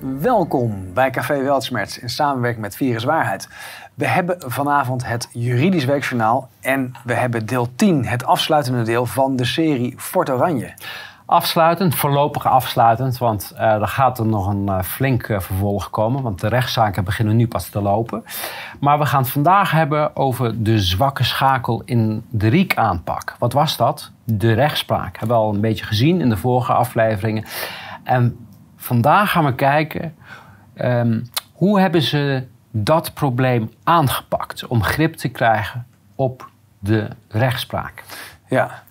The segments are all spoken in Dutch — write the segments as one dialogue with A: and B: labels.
A: Welkom bij Café Weltschmerz in samenwerking met Virus Waarheid. We hebben vanavond het Juridisch Weekjournaal en we hebben deel 10, het afsluitende deel van de serie Fort Oranje.
B: Afsluitend, voorlopig afsluitend, want uh, er gaat er nog een uh, flink uh, vervolg komen, want de rechtszaken beginnen nu pas te lopen. Maar we gaan het vandaag hebben over de zwakke schakel in de RIEK-aanpak. Wat was dat? De rechtspraak. Hebben we al een beetje gezien in de vorige afleveringen. En vandaag gaan we kijken um, hoe hebben ze dat probleem aangepakt om grip te krijgen op de rechtspraak.
A: Ja,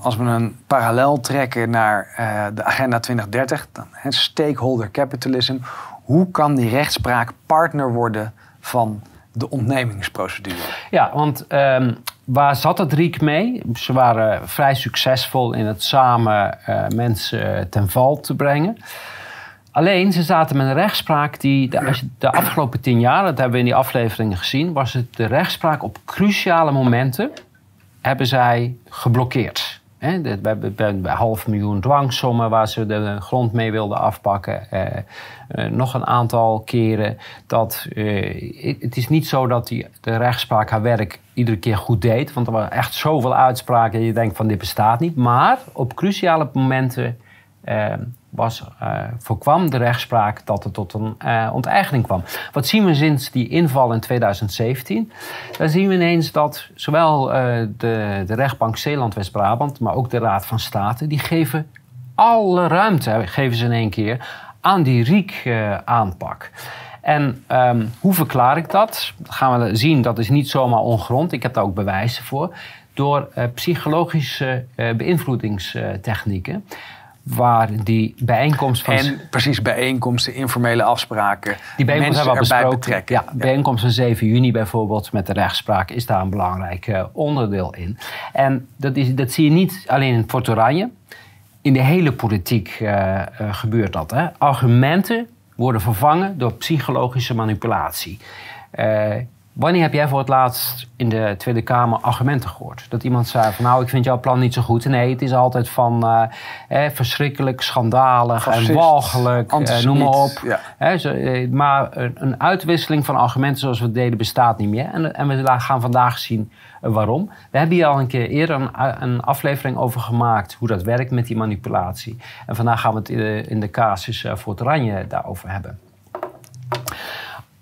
A: als we een parallel trekken naar uh, de Agenda 2030, dan, he, stakeholder capitalism, hoe kan die rechtspraak partner worden van de ontnemingsprocedure?
B: Ja, want um, waar zat het RIEK mee? Ze waren vrij succesvol in het samen uh, mensen ten val te brengen. Alleen, ze zaten met een rechtspraak die, de, de afgelopen tien jaar, dat hebben we in die afleveringen gezien, was het de rechtspraak op cruciale momenten hebben zij geblokkeerd. We hebben bij half miljoen dwangsommen waar ze de grond mee wilden afpakken. Eh, eh, nog een aantal keren. Dat, eh, het is niet zo dat die, de rechtspraak haar werk iedere keer goed deed. Want er waren echt zoveel uitspraken. Je denkt van dit bestaat niet. Maar op cruciale momenten eh, was, uh, voorkwam de rechtspraak dat er tot een uh, onteigening kwam. Wat zien we sinds die inval in 2017? Dan zien we ineens dat zowel uh, de, de rechtbank Zeeland-West-Brabant, maar ook de Raad van State, die geven alle ruimte, geven ze in één keer, aan die RIEK-aanpak. En um, hoe verklaar ik dat? Dat gaan we zien, dat is niet zomaar ongrond. Ik heb daar ook bewijzen voor. Door psychologische beïnvloedingstechnieken waar die bijeenkomst van...
A: En precies bijeenkomsten, informele afspraken,
B: die bijeenkomsten hebben we besproken.
A: betrekken.
B: Ja, bijeenkomst van 7 juni bijvoorbeeld met de rechtspraak is daar een belangrijk uh, onderdeel in. En dat, is, dat zie je niet alleen in Fort Oranje. In de hele politiek uh, uh, gebeurt dat. Hè? Argumenten worden vervangen door psychologische manipulatie. Wanneer heb jij voor het laatst in de Tweede Kamer argumenten gehoord? Dat iemand zei van nou, ik vind jouw plan niet zo goed. Nee, het is altijd van uh, eh, verschrikkelijk, schandalig Fascist, en walgelijk, uh, noem maar op. Ja. Eh, zo, maar een, uitwisseling van argumenten zoals we het deden bestaat niet meer. En, en we gaan vandaag zien waarom. We hebben hier al een keer eerder een, een, aflevering over gemaakt hoe dat werkt met die manipulatie. En vandaag gaan we het in de, in de casus voor het Oranje daarover hebben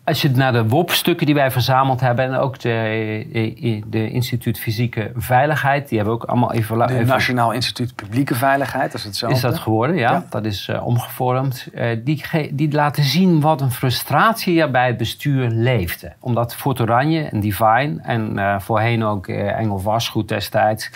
B: als je naar de WOP-stukken die wij verzameld hebben en ook de, de Instituut Fysieke Veiligheid, die hebben we ook allemaal even...
A: De Nationaal Instituut Publieke Veiligheid, dat is hetzelfde.
B: Is dat geworden, ja. Dat is uh, omgevormd. Uh, die, die laten zien wat een frustratie er bij het bestuur leefde. Omdat Fort Oranje en Divine en uh, voorheen ook Engel Vastgoed destijds...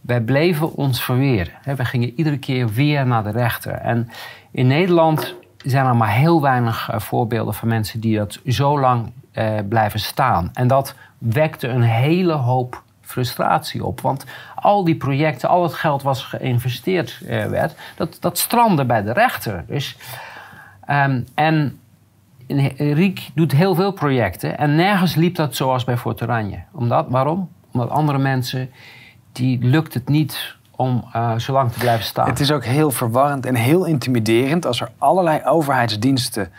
B: wij bleven ons verweren. We gingen iedere keer weer naar de rechter. En in Nederland zijn er maar heel weinig uh, voorbeelden van mensen die dat zo lang uh, blijven staan. En dat wekte een hele hoop frustratie op. Want al die projecten, al het geld wat geïnvesteerd uh, werd, dat, dat strandde bij de rechter. Dus, um, en Riek doet heel veel projecten en nergens liep dat zoals bij Fort Oranje. Omdat, waarom? Omdat andere mensen, die lukt het niet om uh, zo lang te blijven staan.
A: Het is ook heel verwarrend en heel intimiderend als er allerlei overheidsdiensten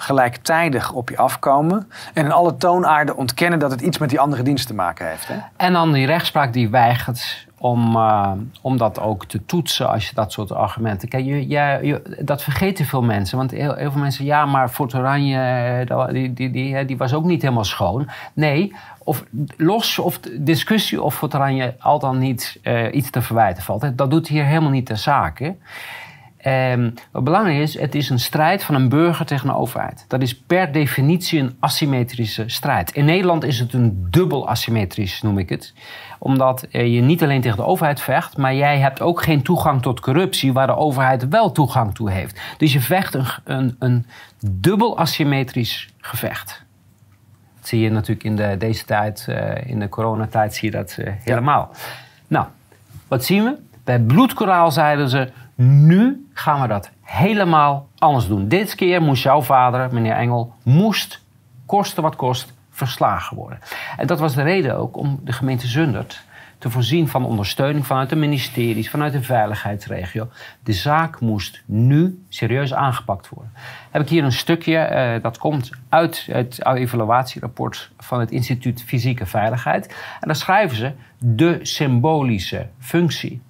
A: gelijktijdig op je afkomen en in alle toonaarden ontkennen dat het iets met die andere diensten te maken heeft. Hè?
B: En dan die rechtspraak die weigert om, uh, om dat ook te toetsen als je dat soort argumenten... Kijk, je, je, dat vergeten veel mensen. Want heel, veel mensen, ja, maar Fort Oranje, eh, die, die, die, die was ook niet helemaal schoon. Nee, of los of discussie of Fort Oranje al dan niet uh, iets te verwijten valt. Dat doet hier helemaal niet de zaken. Um, wat belangrijk is, het is een strijd van een burger tegen een overheid. Dat is per definitie een asymmetrische strijd. In Nederland is het een dubbel asymmetrisch, noem ik het. Omdat eh, je niet alleen tegen de overheid vecht, maar jij hebt ook geen toegang tot corruptie waar de overheid wel toegang toe heeft. Dus je vecht een, een, een dubbel asymmetrisch gevecht. Dat zie je natuurlijk in de, deze tijd, uh, in de coronatijd, zie je dat uh, helemaal. Ja. Nou, wat zien we? Bij bloedkoraal zeiden ze nu gaan we dat helemaal anders doen. Dit keer moest jouw vader, meneer Engel, moest kosten wat kost verslagen worden. En dat was de reden ook om de gemeente Zundert te voorzien van ondersteuning vanuit de ministeries, vanuit de veiligheidsregio. De zaak moest nu serieus aangepakt worden. Heb ik hier een stukje, uh, dat komt uit het evaluatierapport van het Instituut Fysieke Veiligheid. En daar schrijven ze de symbolische functie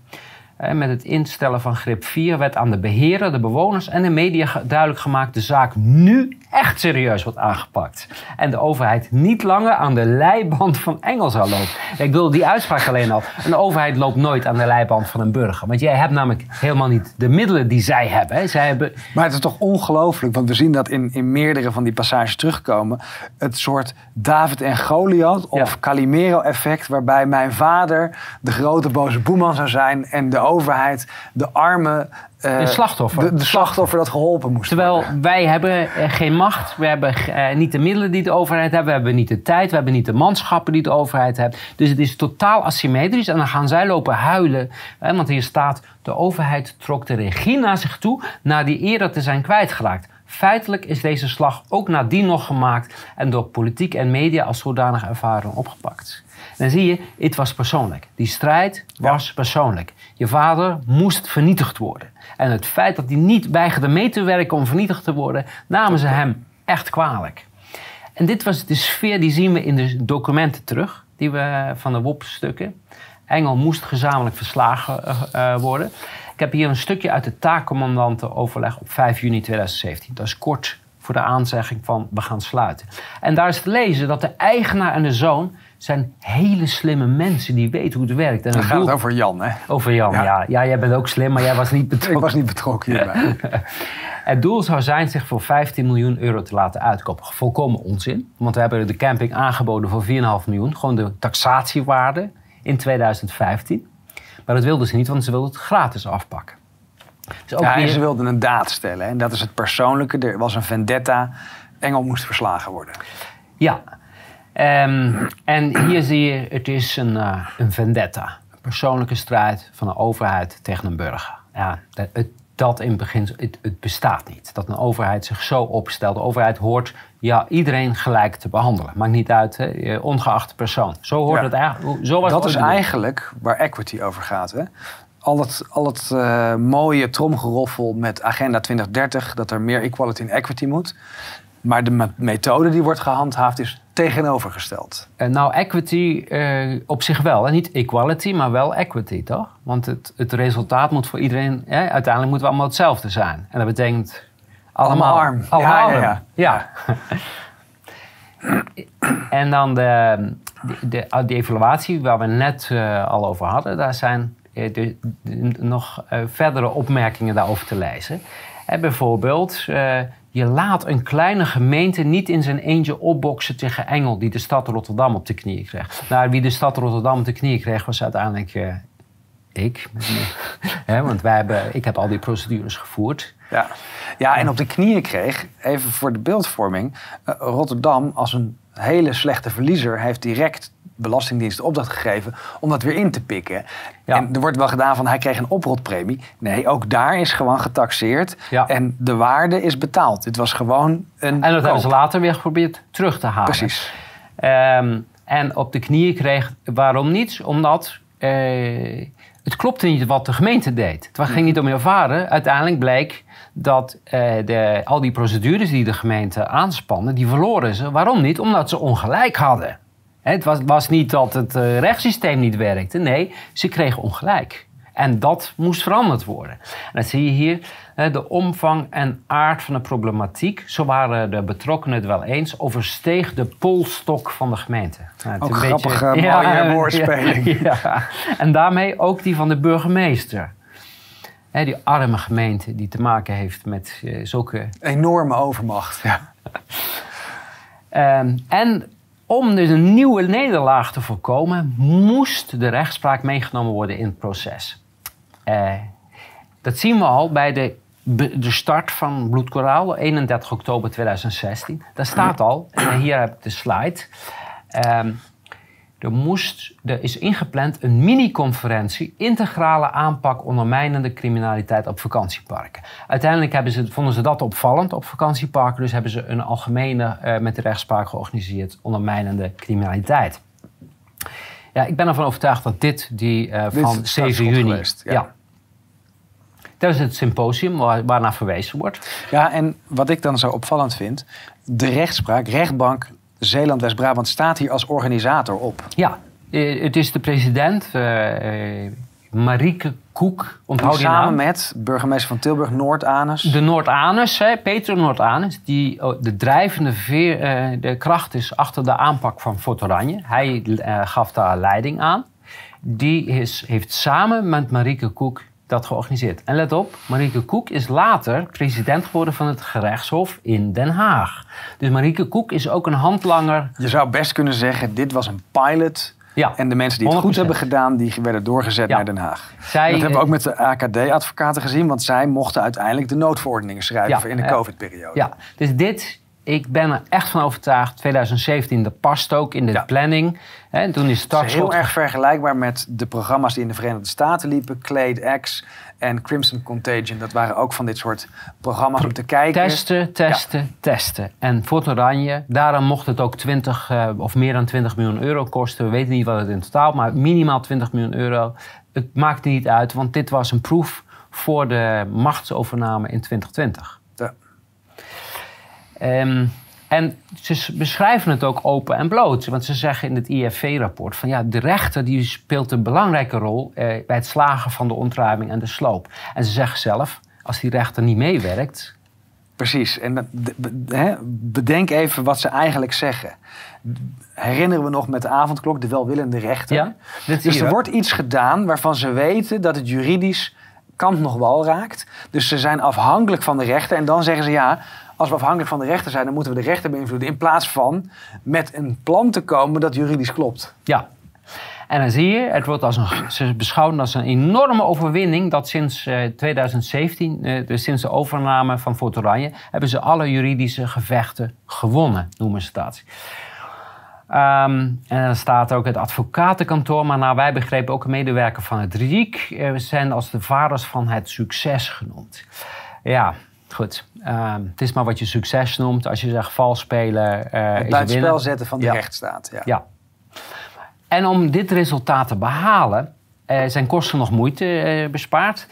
B: met het instellen van grip 4 werd aan de beheerder, de bewoners en de media duidelijk gemaakt de zaak nu echt serieus wordt aangepakt. En de overheid niet langer aan de leiband van Engel zou lopen. Ik bedoel, die uitspraak alleen al. Een overheid loopt nooit aan de leiband van een burger. Want jij hebt namelijk helemaal niet de middelen die zij hebben. Hè. Zij hebben...
A: Maar het is toch ongelooflijk, want we zien dat in, in meerdere van die passages terugkomen. Het soort David en Goliath of Calimero-effect, waarbij mijn vader de grote boze boeman zou zijn en de overheid de arme
B: uh, de slachtoffer.
A: De, slachtoffer dat geholpen moest
B: Terwijl wij hebben eh, geen macht, we hebben uh, niet de middelen die de overheid heeft, we hebben niet de tijd, we hebben niet de manschappen die de overheid heeft. Dus het is totaal asymmetrisch en dan gaan zij lopen huilen. Hè, want hier staat, de overheid trok de regie naar zich toe na die eerder te zijn kwijtgeraakt. Feitelijk is deze slag ook nadien nog gemaakt en door politiek en media als zodanig ervaren opgepakt. Dan zie je, het was persoonlijk. Die strijd was persoonlijk. Je vader moest vernietigd worden. En het feit dat hij niet weigerde mee te werken om vernietigd te worden, namen ze hem echt kwalijk. En dit was de sfeer die zien we in de documenten terug, die we van de WOP-stukken. Engel moest gezamenlijk verslagen uh, worden. Ik heb hier een stukje uit het taakcommandantenoverleg op 5 juni 2017. Dat is kort voor de aanzegging van we gaan sluiten. En daar is te lezen dat de eigenaar en de zoon zijn hele slimme mensen die weten hoe het werkt.
A: En dan gaat het over Jan, hè?
B: Over Jan, ja. ja. ja. jij bent ook slim, maar jij was niet betrokken.
A: Ik was niet betrokken hierbij.
B: het doel zou zijn zich voor 15 miljoen euro te laten uitkopen. Volkomen onzin, want we hebben de camping aangeboden voor 4,5 miljoen. Gewoon de taxatiewaarde in 2015. Maar dat wilden ze niet, want ze wilden het gratis afpakken.
A: Dus ook ja, en ze wilden een daad stellen. En dat is het persoonlijke. Er was een vendetta. Engel moest verslagen worden.
B: Ja, Um, en hier zie je, het is een, uh, een vendetta. Een persoonlijke strijd van een overheid tegen een burger. Ja, dat, het, dat in begin, het, het, bestaat niet. Dat een overheid zich zo opstelt. De overheid hoort ja, iedereen gelijk te behandelen. Maakt niet uit, hè, ongeacht persoon. Zo hoort het eigenlijk. Zo
A: was dat is eigenlijk waar equity over gaat. Hè? Al het, al het uh, mooie tromgeroffel met Agenda 2030, dat er meer equality en equity moet. Maar de methode die wordt gehandhaafd is tegenovergesteld.
B: Uh, nou, equity uh, op zich wel. En niet equality, maar wel equity, toch? Want het, het resultaat moet voor iedereen... uiteindelijk moeten we allemaal hetzelfde zijn. En dat betekent allemaal, arm. Allemaal ja, ja, ja. en dan de, de, de, evaluatie waar we net uh, al over hadden. Daar zijn de, nog verdere opmerkingen daarover te lezen. bijvoorbeeld je laat een kleine gemeente niet in zijn eentje opboksen tegen Engel, die de stad Rotterdam op de knieën kreeg. Nou, wie de stad Rotterdam op de knieën kreeg, was uiteindelijk uh, ik. want wij hebben, ik heb al die procedures gevoerd.
A: Ja. ja, en op de knieën kreeg, even voor de beeldvorming, uh, Rotterdam als een hele slechte verliezer heeft direct Belastingdienst opdracht gegeven om dat weer in te pikken. En er wordt wel gedaan van hij kreeg een oprotpremie. Nee, ook daar is gewoon getaxeerd. En de waarde is betaald. Dit was gewoon een.
B: En dat hebben ze later weer geprobeerd terug te halen.
A: Precies.
B: Um, en op de knieën kreeg. Waarom niet? Omdat. Uh, het klopte niet wat de gemeente deed. Het ging niet om ervaren. Uiteindelijk bleek dat uh, de, al die procedures die de gemeente aanspannen, die verloren ze. Waarom niet? Omdat ze ongelijk hadden. Het was, was niet dat het uh, rechtssysteem niet werkte. Nee, ze kregen ongelijk. En dat moest veranderd worden. En dan zie je hier de omvang en aard van de problematiek. Zo waren de betrokkenen het wel eens. Oversteeg de polstok van de gemeente.
A: Nou, ook een grappige, beetje, mooie woordspeling.
B: Ja, En daarmee ook die van de burgemeester. die arme gemeente die te maken heeft met uh, zulke...
A: Enorme overmacht, ja.
B: Um, en om dus een nieuwe nederlaag te voorkomen, moest de rechtspraak meegenomen worden in het proces. Uh, dat zien we al bij de, de start van Bloedkoraal, 31 oktober 2016. Daar staat al, en hier heb ik de slide. Um, er, moest, er is ingepland een mini-conferentie integrale aanpak ondermijnende criminaliteit op vakantieparken. Uiteindelijk hebben ze, vonden ze dat opvallend op vakantieparken, dus hebben ze een algemene uh, met de rechtspraak georganiseerd ondermijnende criminaliteit. Ja, ik ben ervan overtuigd dat dit die eh,
A: Dit
B: van
A: is
B: 7
A: startschot
B: juni.
A: geweest, ja.
B: ja. Dat is het symposium waar, waarnaar verwezen wordt.
A: Ja, en wat ik dan zo opvallend vind, de rechtspraak, rechtbank Zeeland-West-Brabant staat hier als organisator op.
B: Ja, eh, het is de president, eh, eh, Marieke Koek, onthoud die
A: samen
B: naam.
A: met burgemeester van Tilburg, Noord-Anus.
B: De Noord-Anus, hè, Peter Noord-Anus, die oh, de drijvende veer, de kracht is achter de aanpak van Fort Oranje. Hij gaf daar leiding aan. Die is, heeft samen met Marieke Koek dat georganiseerd. En let op, Marieke Koek is later president geworden van het gerechtshof in Den Haag. Dus Marieke Koek is ook een handlanger.
A: Je zou best kunnen zeggen, dit was een pilot.
B: Ja,
A: En de mensen die het goed
B: 100%.
A: hebben gedaan, die werden doorgezet
B: Ja.
A: naar Den Haag.
B: Zij,
A: dat hebben we
B: eh,
A: ook met de AKD-advocaten gezien, want zij mochten uiteindelijk de noodverordeningen schrijven
B: Ja,
A: in de. COVID-periode.
B: Ja, dus dit, ik ben er echt van overtuigd. 2017, dat past ook in de
A: Ja.
B: planning. Toen is
A: Het is heel erg vergelijkbaar met de programma's die in de Verenigde Staten liepen. Clade X en Crimson Contagion. Dat waren ook van dit soort programma's om te kijken.
B: Testen, testen, testen. En Fort Oranje, daarom mocht het ook 20 eh, of meer dan 20 miljoen euro kosten. We weten niet wat het in totaal, maar minimaal 20 miljoen euro. Het maakt niet uit, want dit was een proef voor de machtsovername in 2020. Ehm, en ze beschrijven het ook open en bloot. Want ze zeggen in het IFV-rapport van ja, de rechter die speelt een belangrijke rol eh, bij het slagen van de ontruiming en de sloop. En ze zeggen zelf, als die rechter niet meewerkt,
A: Precies. En dat- bedenk even wat ze eigenlijk zeggen. Herinneren we nog met de avondklok de welwillende rechter?
B: Ja,
A: Dus er wordt iets gedaan waarvan ze weten dat het juridisch kant nog wel raakt. Dus ze zijn afhankelijk van de rechter. En dan zeggen ze ja, als we afhankelijk van de rechter zijn, dan moeten we de rechter beïnvloeden. In plaats van met een plan te komen dat juridisch klopt.
B: Ja. En dan zie je, het wordt als een, ze beschouwen als een enorme overwinning dat sinds eh, 2017, eh, dus sinds de overname van Fort Oranje, hebben ze alle juridische gevechten gewonnen, noemen ze dat. Ehm, en dan staat ook het advocatenkantoor, maar naar wij begrepen ook een medewerker van het RIEK. eh, zijn als de vaders van het succes genoemd. Ja, goed. Ehm, het is maar wat je succes noemt. Als je zegt vals spelen, eh
A: Het buitenspel
B: winnen.
A: zetten van de
B: Ja.
A: rechtsstaat. Ja.
B: Ja. En om dit resultaat te behalen, eh, zijn kosten nog moeite eh, bespaard.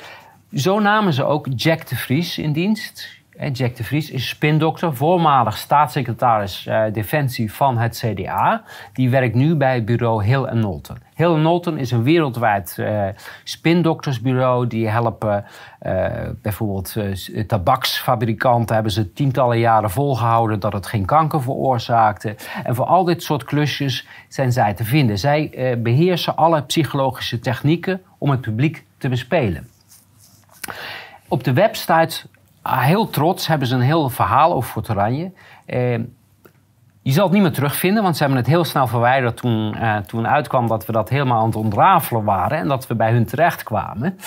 B: Zo namen ze ook Jack de Vries in dienst. Jack de Vries is spindokter, voormalig staatssecretaris eh, Defensie van het CDA. Die werkt nu bij bureau Hill Knowlton. Hill Knowlton is een wereldwijd eh, spindoktersbureau. Die helpen eh, bijvoorbeeld tabaksfabrikanten. Hebben ze tientallen jaren volgehouden dat het geen kanker veroorzaakte. En voor al dit soort klusjes zijn zij te vinden. Zij eh, beheersen alle psychologische technieken om het publiek te bespelen. Op de website, heel trots, hebben ze een heel verhaal over Fort Oranje. Eh, je zal het niet meer terugvinden, want ze hebben het heel snel verwijderd toen, eh, toen uitkwam dat we dat helemaal aan het ontrafelen waren en dat we bij hun terecht kwamen.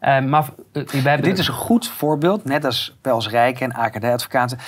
B: Eh, maar eh, hebben
A: Dit is een goed voorbeeld, net als Pels Rijken en AKD-advocaten.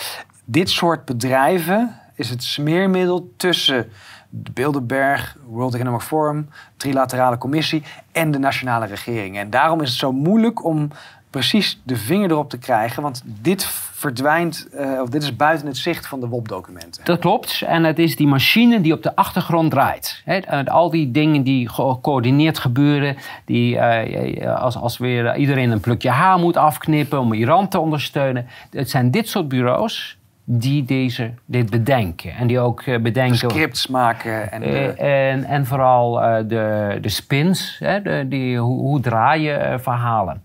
A: Dit soort bedrijven is het smeermiddel tussen de Bilderberg, World Economic Forum, Trilaterale Commissie en de nationale regering. En daarom is het zo moeilijk om precies de vinger erop te krijgen, want dit verdwijnt, eh, of dit is buiten het zicht van de WOP-documenten.
B: Dat klopt. En het is die machine die op de achtergrond draait. Hè, en al die dingen die gecoördineerd gebeuren. Die eh, als, als weer iedereen een plukje haar moet afknippen om Iran te ondersteunen. Het zijn dit soort bureaus die deze, dit bedenken. En die ook eh, bedenken...
A: Scripts maken en de-
B: Eh, en, en vooral eh, de, de spins, hè, de, die, hoe, hoe draai je eh, verhalen.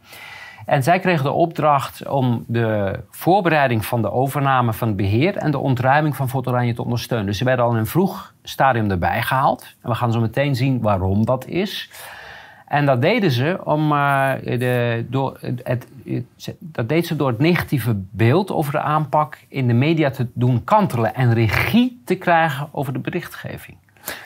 B: En zij kregen de opdracht om de voorbereiding van de overname van het beheer en de ontruiming van Fort Oranje te ondersteunen. Dus ze werden al in een vroeg stadium erbij gehaald. En we gaan zo meteen zien waarom dat is. En dat deden ze om eh, de, door het, het- dat deed ze door het negatieve beeld over de aanpak in de media te doen kantelen en regie te krijgen over de berichtgeving.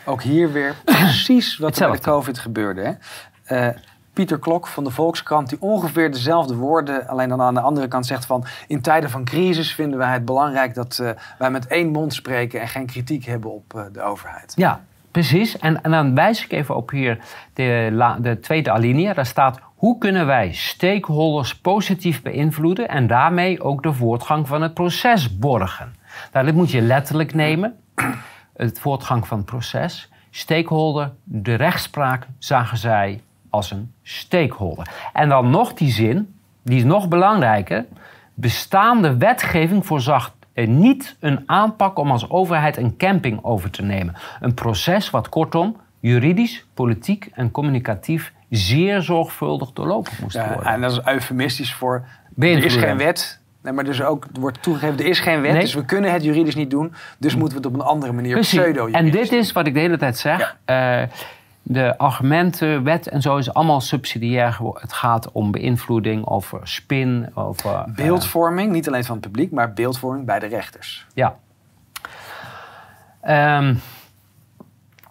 A: Ook hier weer precies wat er de
B: Hetzelfde.
A: COVID gebeurde. Hè? Eh, Pieter Klok van de Volkskrant, die ongeveer dezelfde woorden, alleen dan aan de andere kant zegt van... in tijden van crisis vinden wij het belangrijk dat eh, wij met één mond spreken... en geen kritiek hebben op eh, de overheid.
B: Ja, precies. En, dan wijs ik even op hier de, de tweede alinea. Daar staat, hoe kunnen wij stakeholders positief beïnvloeden... en daarmee ook de voortgang van het proces borgen? Nou, dit moet je letterlijk nemen, het voortgang van het proces. stakeholder. De rechtspraak zagen zij als een stakeholder. En dan nog die zin, die is nog belangrijker. Bestaande wetgeving voorzag niet een aanpak om als overheid een camping over te nemen. Een proces wat kortom juridisch, politiek en communicatief zeer zorgvuldig doorlopen moest
A: Ja,
B: worden.
A: en dat is eufemistisch voor. Er is geen wet. Nee, maar dus ook er wordt toegegeven, er is geen wet,
B: Nee.
A: dus we kunnen het juridisch niet doen. Dus moeten we het op een andere manier
B: Precies.
A: pseudo
B: En dit is wat ik de hele tijd zeg. Eh, de argumenten, wet en zo is allemaal subsidiair. Het gaat om beïnvloeding, over spin, over... eh,
A: Beeldvorming, niet alleen van het publiek, maar beeldvorming bij de rechters.
B: Ja. Ehm,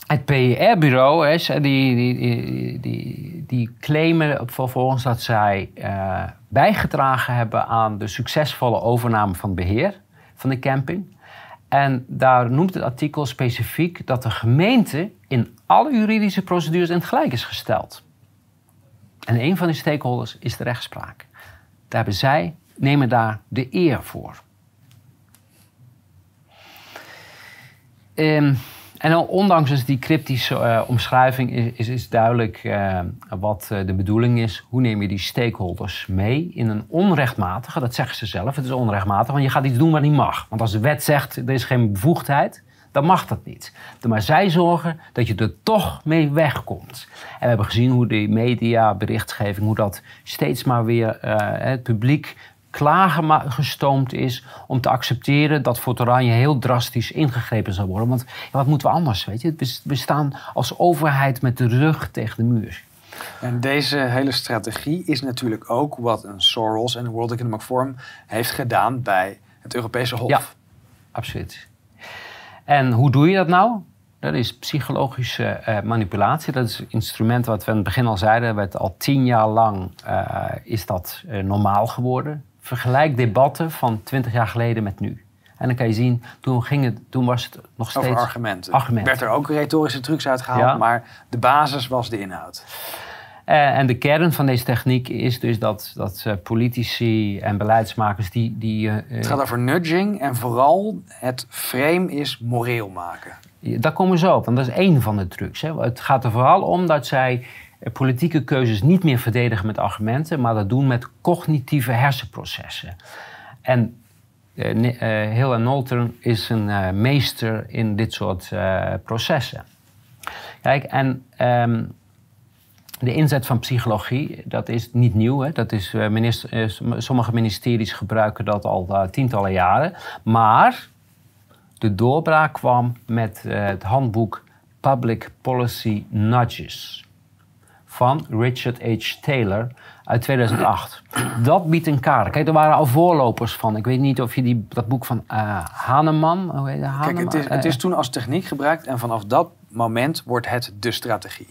B: het PIR-bureau, hè, ze- die, die, die, die, claimen vervolgens dat zij eh, bijgedragen hebben aan de succesvolle overname van het beheer van de camping. En daar noemt het artikel specifiek dat de gemeente in alle juridische procedures in het gelijk is gesteld. En een van die stakeholders is de rechtspraak. Daar hebben zij, nemen daar de eer voor. Ehm, en ondanks dus die cryptische eh, omschrijving is, is, is duidelijk eh, wat eh, de bedoeling is. Hoe neem je die stakeholders mee in een onrechtmatige, dat zeggen ze zelf, het is onrechtmatig, want je gaat iets doen wat niet mag. Want als de wet zegt er is geen bevoegdheid, dan mag dat niet. Maar zij zorgen dat je er toch mee wegkomt. En we hebben gezien hoe die media, berichtgeving, hoe dat steeds maar weer het publiek klaargestoomd is om te accepteren dat voor het Oranje heel drastisch ingegrepen zal worden. Want ja, wat moeten we anders, weet je? We- staan als overheid met de rug tegen de muur.
A: En deze hele strategie is natuurlijk ook wat een Soros en een World Economic Forum heeft gedaan bij het Europese Hof.
B: Ja. Absoluut. En hoe doe je dat nou? Dat is psychologische eh, manipulatie. Dat is een instrument wat we aan het begin al zeiden. Werd al tien jaar lang eh, is dat eh, normaal geworden. Vergelijk debatten van twintig jaar geleden met nu. En dan kan je zien, toen, ging het, toen was het nog steeds...
A: Over argumenten.
B: Argumenten.
A: Werd er ook retorische trucs uitgehaald,
B: Ja.
A: maar de basis was de inhoud.
B: Eh, en de kern van deze techniek is dus dat, dat eh, politici en beleidsmakers die... die eh,
A: Het gaat over nudging en vooral het frame is moreel maken.
B: Daar komen we zo op, want dat is één van de trucs. Hè. Het gaat er vooral om dat zij politieke keuzes niet meer verdedigen met argumenten, maar dat doen met cognitieve hersenprocessen. En eh, eh, Hill en is een eh, meester in dit soort eh, processen. Kijk, en ehm, de inzet van psychologie, dat is niet nieuw. Hè? Dat is, eh, minister, eh, som- sommige ministeries gebruiken dat al eh, tientallen jaren. Maar de doorbraak kwam met eh, het handboek Public Policy Nudges van Richard H. Taylor uit 2008. Dat biedt een kader. Kijk, er waren al voorlopers van. Ik weet niet of je die, dat boek van eh Hahnemann... Hoe heet dat?
A: Kijk, het is, het
B: Eh,
A: is toen als techniek gebruikt en vanaf dat moment wordt het de strategie.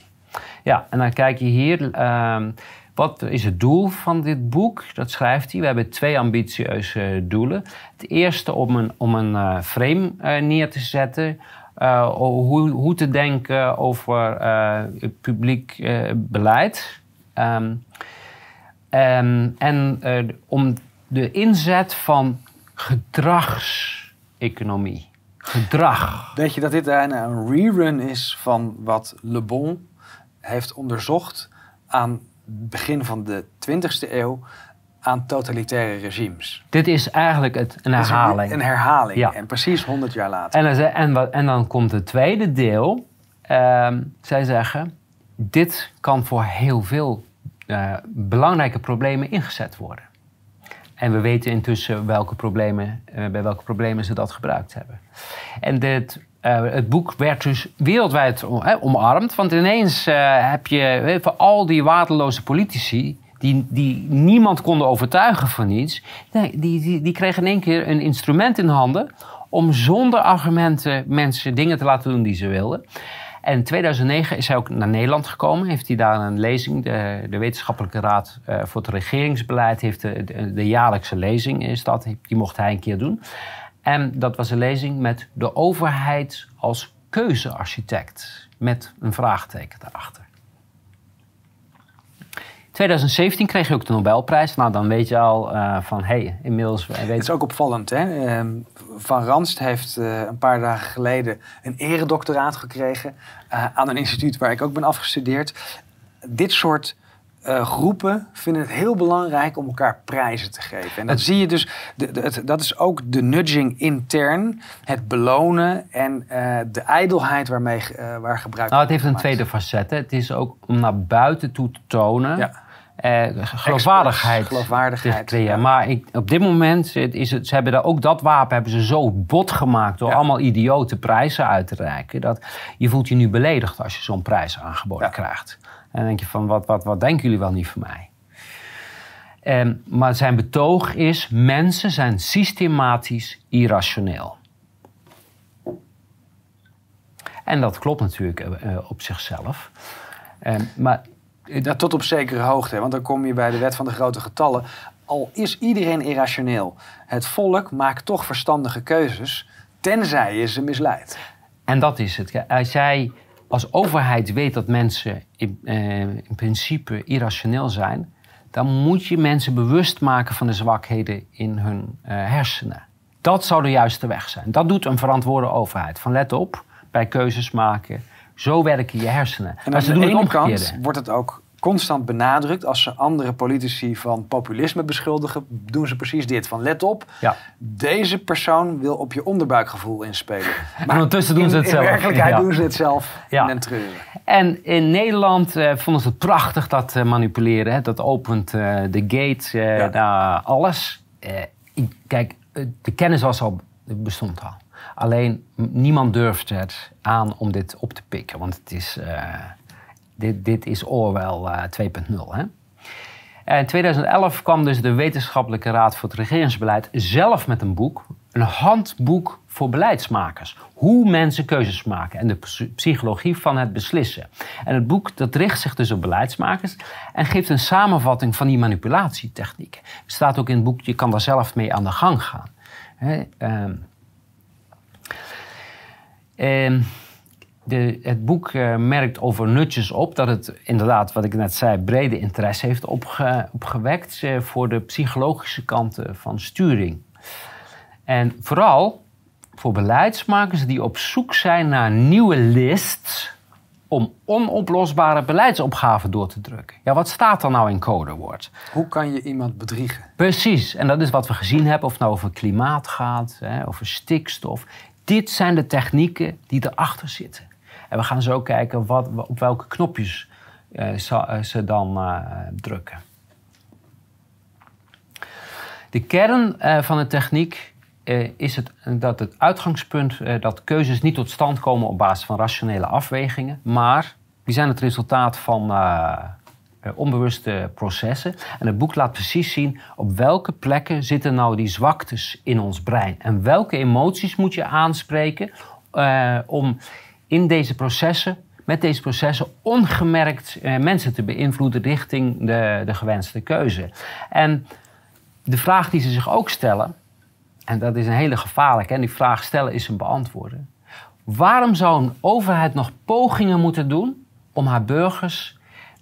B: Ja, en dan kijk je hier. ehm, wat is het doel van dit boek? Dat schrijft hij. We hebben twee ambitieuze doelen. Het eerste om een, om een eh, frame eh, neer te zetten. Eh, hoe, hoe te denken over het publiek eh, beleid. Ehm, ehm, en om de inzet van gedragseconomie. Gedrag.
A: Weet je dat dit een rerun is van wat Le Bon heeft onderzocht aan het begin van de 20e eeuw aan totalitaire regimes?
B: Dit is eigenlijk het, een herhaling.
A: Een herhaling.
B: Ja.
A: En precies 100 jaar later.
B: En en, wat- en dan komt het tweede deel. Ehm, zij zeggen, dit kan voor heel veel eh, belangrijke problemen ingezet worden. En we weten intussen welke problemen, eh, bij welke problemen ze dat gebruikt hebben. En dit, eh, het boek werd dus wereldwijd om- omarmd. Want ineens heb je voor al die waardeloze politici... Die, die niemand konden overtuigen van iets... Die, die, die kregen in één keer een instrument in handen... om zonder argumenten mensen dingen te laten doen die ze wilden. En in 2009 is hij ook naar Nederland gekomen. Heeft hij daar een lezing. De, de Wetenschappelijke Raad eh, voor het Regeringsbeleid heeft de, de, de jaarlijkse lezing. Is dat. Die mocht hij een keer doen. En dat was een lezing met de overheid als keuzearchitect. Met een vraagteken daarachter. 2017 kreeg je ook de Nobelprijs. Nou, dan weet je al uh, van, hé, hey, inmiddels... Weet...
A: Het is ook opvallend, hè? Ehm, van Ranst heeft uh, een paar dagen geleden een eredoctoraat gekregen... Aan een instituut waar ik ook ben afgestudeerd. Dit soort groepen vinden het heel belangrijk om elkaar prijzen te geven. En dat zie je dus, de, de, het, dat is ook de nudging intern, het belonen en de ijdelheid waarmee waar gebruik
B: Nou, het heeft een tweede facet. Hè. Het is ook om naar buiten toe te tonen. Ja. Geloofwaardigheid,
A: geloofwaardigheid
B: te Ja. Maar ik, op dit moment is het, ze hebben daar ook dat wapen hebben ze zo bot gemaakt door ja. allemaal idiote prijzen uit te reiken. Dat je voelt je nu beledigd als je zo'n prijs aangeboden krijgt. En dan denk je van, wat, wat, wat denken jullie wel niet van mij? En, maar zijn betoog is, mensen zijn systematisch irrationeel. En dat klopt natuurlijk uh, op zichzelf. Uh, maar,
A: dat tot op zekere hoogte, want dan kom je bij de wet van de grote getallen. Al is iedereen irrationeel, het volk maakt toch verstandige keuzes, tenzij je ze misleidt.
B: En dat is het. Als jij als overheid weet dat mensen in, eh, in, principe irrationeel zijn, dan moet je mensen bewust maken van de zwakheden in hun eh, hersenen. Dat zou de juiste weg zijn. Dat doet een verantwoorde overheid. Van let op, bij keuzes maken. Zo werken je hersenen.
A: En aan de ene kant wordt het ook constant benadrukt. Als ze andere politici van populisme beschuldigen, doen ze precies dit. Van let op, ja. deze persoon wil op je onderbuikgevoel inspelen.
B: Maar ondertussen doen ze het
A: in,
B: zelf.
A: In werkelijkheid doen ze het zelf ja. en treuren.
B: En in Nederland uh, vonden ze het prachtig dat uh, manipuleren. Hè? Dat opent uh, de gate ja. naar alles. kijk, de kennis was al, bestond al. Alleen niemand durft het aan om dit op te pikken. Want het is dit, dit is Orwell 2.0. Eh, in 2011 kwam dus de Wetenschappelijke Raad voor het Regeringsbeleid zelf met een boek, een handboek voor beleidsmakers. Hoe mensen keuzes maken en de psychologie van het beslissen. En het boek dat richt zich dus op beleidsmakers en geeft een samenvatting van die manipulatietechnieken. Er staat ook in het boek, je kan daar zelf mee aan de gang gaan. He, um, um, de, het boek uh, merkt over nutjes op dat het inderdaad, wat ik net zei, brede interesse heeft opge, opgewekt uh, voor de psychologische kanten van sturing. En vooral voor beleidsmakers die op zoek zijn naar nieuwe lists om onoplosbare beleidsopgaven door te drukken. Ja, wat staat er nou in codewoord?
A: Hoe kan je iemand bedriegen?
B: Precies, en dat is wat we gezien hebben, of het nou over klimaat gaat, hè, over stikstof. Dit zijn de technieken die erachter zitten. En we gaan zo kijken wat, op welke knopjes uh, ze dan uh, drukken. De kern van de techniek is het, dat het uitgangspunt dat keuzes niet tot stand komen op basis van rationele afwegingen, maar die zijn het resultaat van onbewuste processen. En het boek laat precies zien op welke plekken zitten nou die zwaktes in ons brein en welke emoties moet je aanspreken om in deze processen, met deze processen, ongemerkt eh, mensen te beïnvloeden richting de, de gewenste keuze. En de vraag die ze zich ook stellen, en dat is een hele gevaarlijke, en die vraag stellen is een beantwoorden. Waarom zou een overheid nog pogingen moeten doen om haar burgers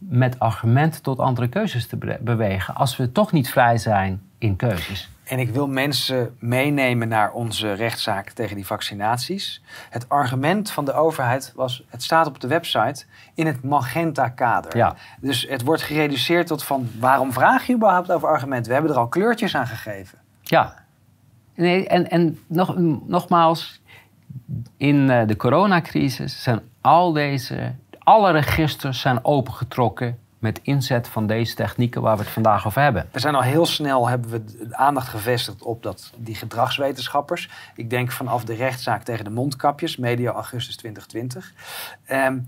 B: met argumenten tot andere keuzes te bewegen, als we toch niet vrij zijn in keuzes?
A: En ik wil mensen meenemen naar onze rechtszaak tegen die vaccinaties. Het argument van de overheid was: het staat op de website in het magenta-kader. Ja. Dus het wordt gereduceerd tot van: waarom vraag je überhaupt over argumenten? We hebben er al kleurtjes aan gegeven.
B: Ja. Nee, en en nog, nogmaals, in eh, de coronacrisis zijn al deze, alle registers zijn opengetrokken met inzet van deze technieken waar we het vandaag over hebben.
A: We zijn al heel snel hebben we de aandacht gevestigd op dat, die gedragswetenschappers. Ik denk vanaf de rechtszaak tegen de mondkapjes, medio augustus 2020. Um,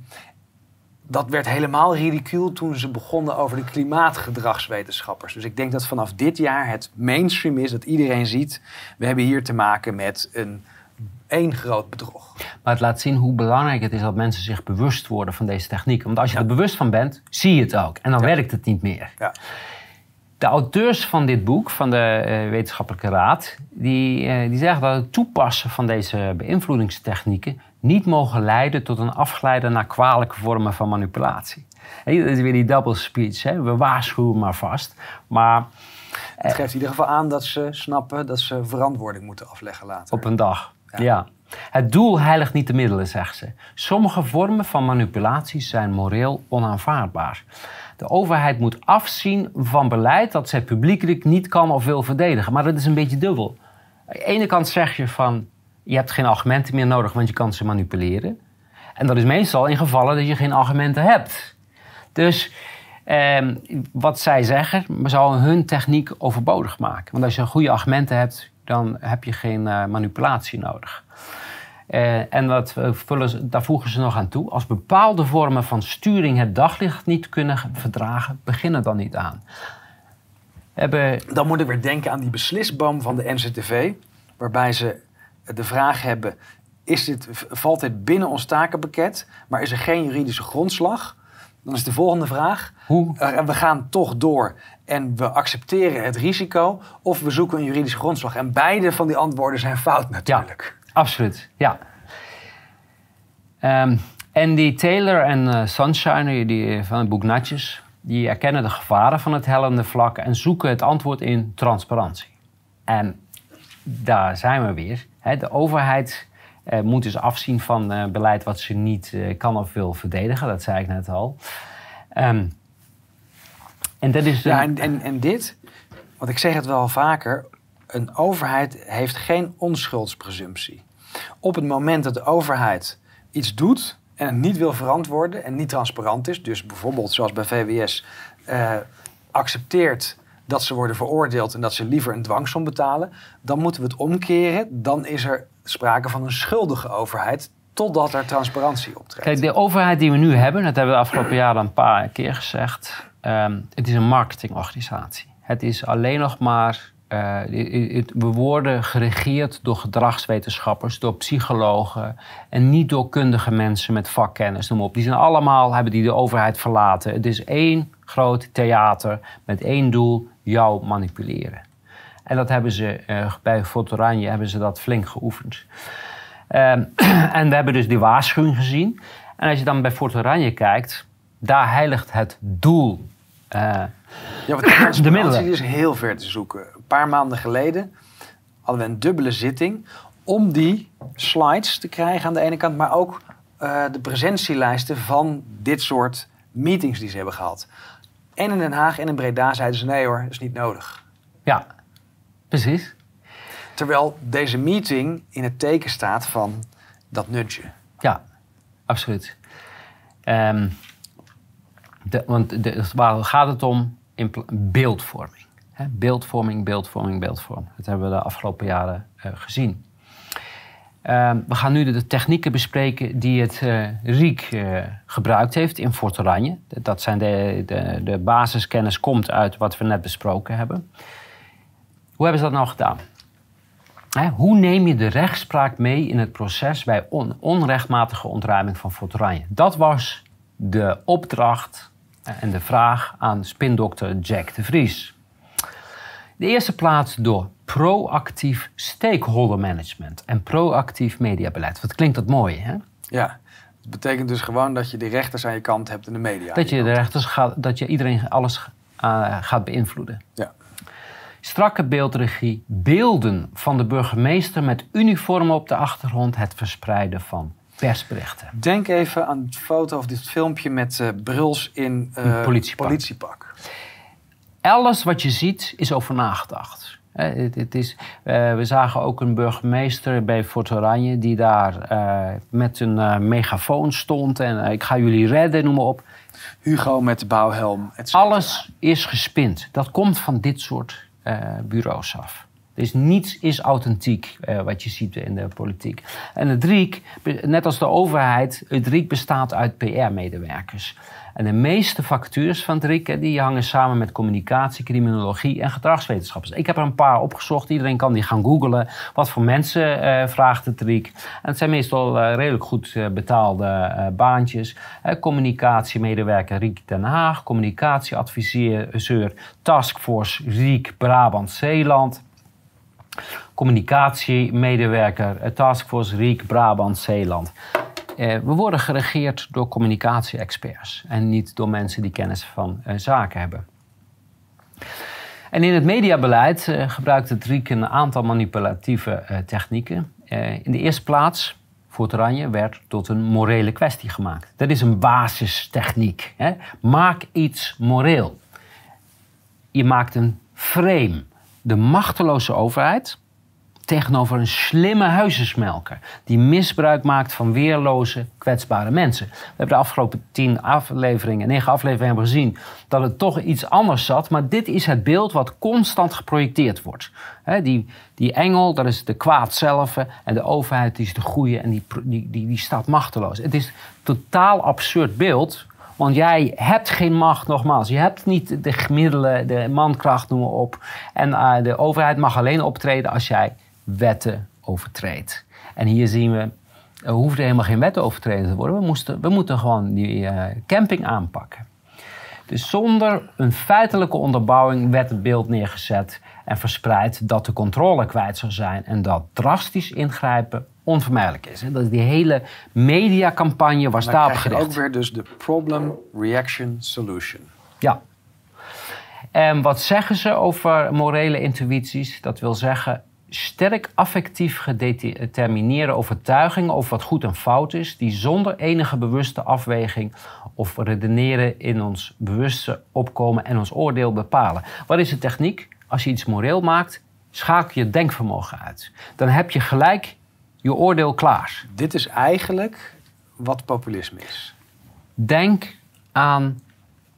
A: dat werd helemaal ridicuul toen ze begonnen over de klimaatgedragswetenschappers. Dus ik denk dat vanaf dit jaar het mainstream is dat iedereen ziet... we hebben hier te maken met een één groot bedrog.
B: Maar het laat zien hoe belangrijk het is dat mensen zich bewust worden van deze technieken. Want als je er bewust van bent, zie je het ook. En dan werkt het niet meer. Ja. De auteurs van dit boek, van de uh, Wetenschappelijke Raad, die, uh, die zeggen dat het toepassen van deze beïnvloedingstechnieken niet mogen leiden tot een afgeleide naar kwalijke vormen van manipulatie. Dat is weer die double speech. Hè? We waarschuwen maar vast. Maar
A: Het geeft in ieder geval aan dat ze snappen dat ze verantwoording moeten afleggen later.
B: op een dag. Ja. Het doel heiligt niet de middelen, zegt ze. Sommige vormen van manipulatie zijn moreel onaanvaardbaar. De overheid moet afzien van beleid dat zij publiekelijk niet kan of wil verdedigen. Maar dat is een beetje dubbel. Aan de ene kant zeg je van je hebt geen argumenten meer nodig, want je kan ze manipuleren. En dat is meestal in gevallen dat je geen argumenten hebt. Dus ehm, wat zij zeggen, zal hun techniek overbodig maken. Want als je goede argumenten hebt, dan heb je geen eh, manipulatie nodig. Eh, en dat eh, vullen ze, daar voegen ze nog aan toe. Als bepaalde vormen van sturing het daglicht niet kunnen verdragen, beginnen dan niet aan. Hebben,
A: Dan moet ik weer denken aan die beslisboom van de NCTV. Waarbij ze de vraag hebben: is dit, valt dit binnen ons takenpakket, maar is er geen juridische grondslag? Dan is de volgende vraag:
B: hoe
A: we gaan toch door en we accepteren het risico, of we zoeken een juridische grondslag. En beide van die antwoorden zijn fout natuurlijk.
B: Absoluut, ja. Ehm, en die Taylor en eh, Sunshine die, van het boek Natjes, die erkennen de gevaren van het hellende vlak en zoeken het antwoord in transparantie. En daar zijn we weer. De overheid eh, moet dus afzien van eh, beleid wat ze niet eh, kan of wil verdedigen, dat zei ik net al. Ehm, en dat is.
A: Ja, en, en, en dit, want ik zeg het wel vaker, een overheid heeft geen onschuldspresumptie. Op het moment dat de overheid iets doet en het niet wil verantwoorden en niet transparant is, dus bijvoorbeeld zoals bij VWS, eh, accepteert dat ze worden veroordeeld en dat ze liever een dwangsom betalen, dan moeten we het omkeren. Dan is er sprake van een schuldige overheid totdat er transparantie optreedt.
B: Kijk, de overheid die we nu hebben, dat hebben we de afgelopen jaren een paar keer gezegd. Ehm, het is een marketingorganisatie. Het is alleen nog maar. eh, we worden geregeerd door gedragswetenschappers, door psychologen en niet door kundige mensen met vakkennis. Noem op. Die zijn allemaal, hebben die de overheid verlaten. Het is één groot theater met één doel: jou manipuleren. En dat hebben ze eh, bij Fort Oranje hebben ze dat flink geoefend. Ehm, en we hebben dus die waarschuwing gezien. En als je dan bij Fort Oranje kijkt, daar heiligt het doel.
A: Ja, want de transparantie
B: middelen.
A: is heel ver te zoeken. Een paar maanden geleden hadden we een dubbele zitting om die slides te krijgen aan de ene kant, maar ook eh, de presentielijsten van dit soort meetings die ze hebben gehad. En in Den Haag en in Breda zeiden ze nee hoor, dat is niet nodig.
B: ja, precies.
A: Terwijl deze meeting in het teken staat van dat nudge.
B: Ja, absoluut. Ehm, de, want waar gaat het om? Beeldvorming. Beeldvorming, beeldvorming, beeldvorming. Dat hebben we de afgelopen jaren eh, gezien. Ehm, we gaan nu de, technieken bespreken die het eh RIEK eh, gebruikt heeft in Fort Oranje. Dat zijn de, de, de basiskennis komt uit wat we net besproken hebben. Hoe hebben ze dat nou gedaan? Hè, hoe neem je de rechtspraak mee in het proces bij on- onrechtmatige ontruiming van Fort Oranje? Dat was de opdracht en de vraag aan spindokter Jack de Vries. De eerste plaats door proactief stakeholder management en proactief mediabeleid. Wat klinkt dat mooi, hè?
A: Ja, dat betekent dus gewoon dat je de rechters aan je kant hebt en de media.
B: Dat je de rechters gaat, dat je iedereen alles eh, gaat beïnvloeden.
A: Ja.
B: Strakke beeldregie, beelden van de burgemeester met uniformen op de achtergrond, het verspreiden van persberichten.
A: Denk even aan het foto of dit filmpje met eh, Bruls in
B: Een politiepak.
A: politiepak.
B: Alles wat je ziet is over nagedacht. Het, het is, eh, we zagen ook een burgemeester bij Fort Oranje die daar met een megafoon stond en ik ga jullie redden, noem maar op.
A: Hugo met de bouwhelm.
B: Alles is gespind. Dat komt van dit soort bureaus af. Dus niets is authentiek eh, wat je ziet in de politiek. En het RIEK, net als de overheid, het RIEK bestaat uit PR-medewerkers. En de meeste vacatures van het RIEK die hangen samen met communicatie, criminologie en gedragswetenschappers. Ik heb er een paar opgezocht. Iedereen kan die gaan googlen. Wat voor mensen eh, vraagt het RIEK? En het zijn meestal eh, redelijk goed eh, betaalde baantjes. Communicatiemedewerker RIEK Den Haag, communicatieadviseur Taskforce RIEK Brabant-Zeeland. Communicatiemedewerker eh, Taskforce RIEK Brabant-Zeeland. we worden geregeerd door communicatie-experts en niet door mensen die kennis van zaken hebben. En in het mediabeleid gebruikt het RIEK een aantal manipulatieve technieken. in de eerste plaats voor oranje werd tot een morele kwestie gemaakt. Dat is een basistechniek. Maak iets moreel. Je maakt een frame. De machteloze overheid tegenover een slimme huizensmelker die misbruik maakt van weerloze, kwetsbare mensen. We hebben de afgelopen tien afleveringen, negen afleveringen hebben gezien dat het toch iets anders zat, maar dit is het beeld wat constant geprojecteerd wordt. die, die engel, dat is de kwaad zelf en de overheid die is de goede en die, die, die, die staat machteloos. Het is een totaal absurd beeld, want jij hebt geen macht, nogmaals. Je hebt niet de middelen, de mankracht, noem maar op. En uh, de overheid mag alleen optreden als jij wetten overtreedt. En hier zien we, er hoefde helemaal geen wetten overtreden te worden. We, moesten, we moeten gewoon die uh, camping aanpakken. Dus zonder een feitelijke onderbouwing werd het beeld neergezet en verspreid dat de controle kwijt zou zijn en dat drastisch ingrijpen onvermijdelijk is. Dat is die hele mediacampagne was daarop gericht.
A: ook weer dus de problem, reaction, solution.
B: Ja. En wat zeggen ze over morele intuïties? Dat wil zeggen, sterk affectief gedetermineerde overtuigingen over wat goed en fout is, die zonder enige bewuste afweging of redeneren in ons bewuste opkomen en ons oordeel bepalen. Wat is de techniek? Als je iets moreel maakt, schakel je denkvermogen uit. Dan heb je gelijk je oordeel klaar.
A: Dit is eigenlijk wat populisme is.
B: Denk aan,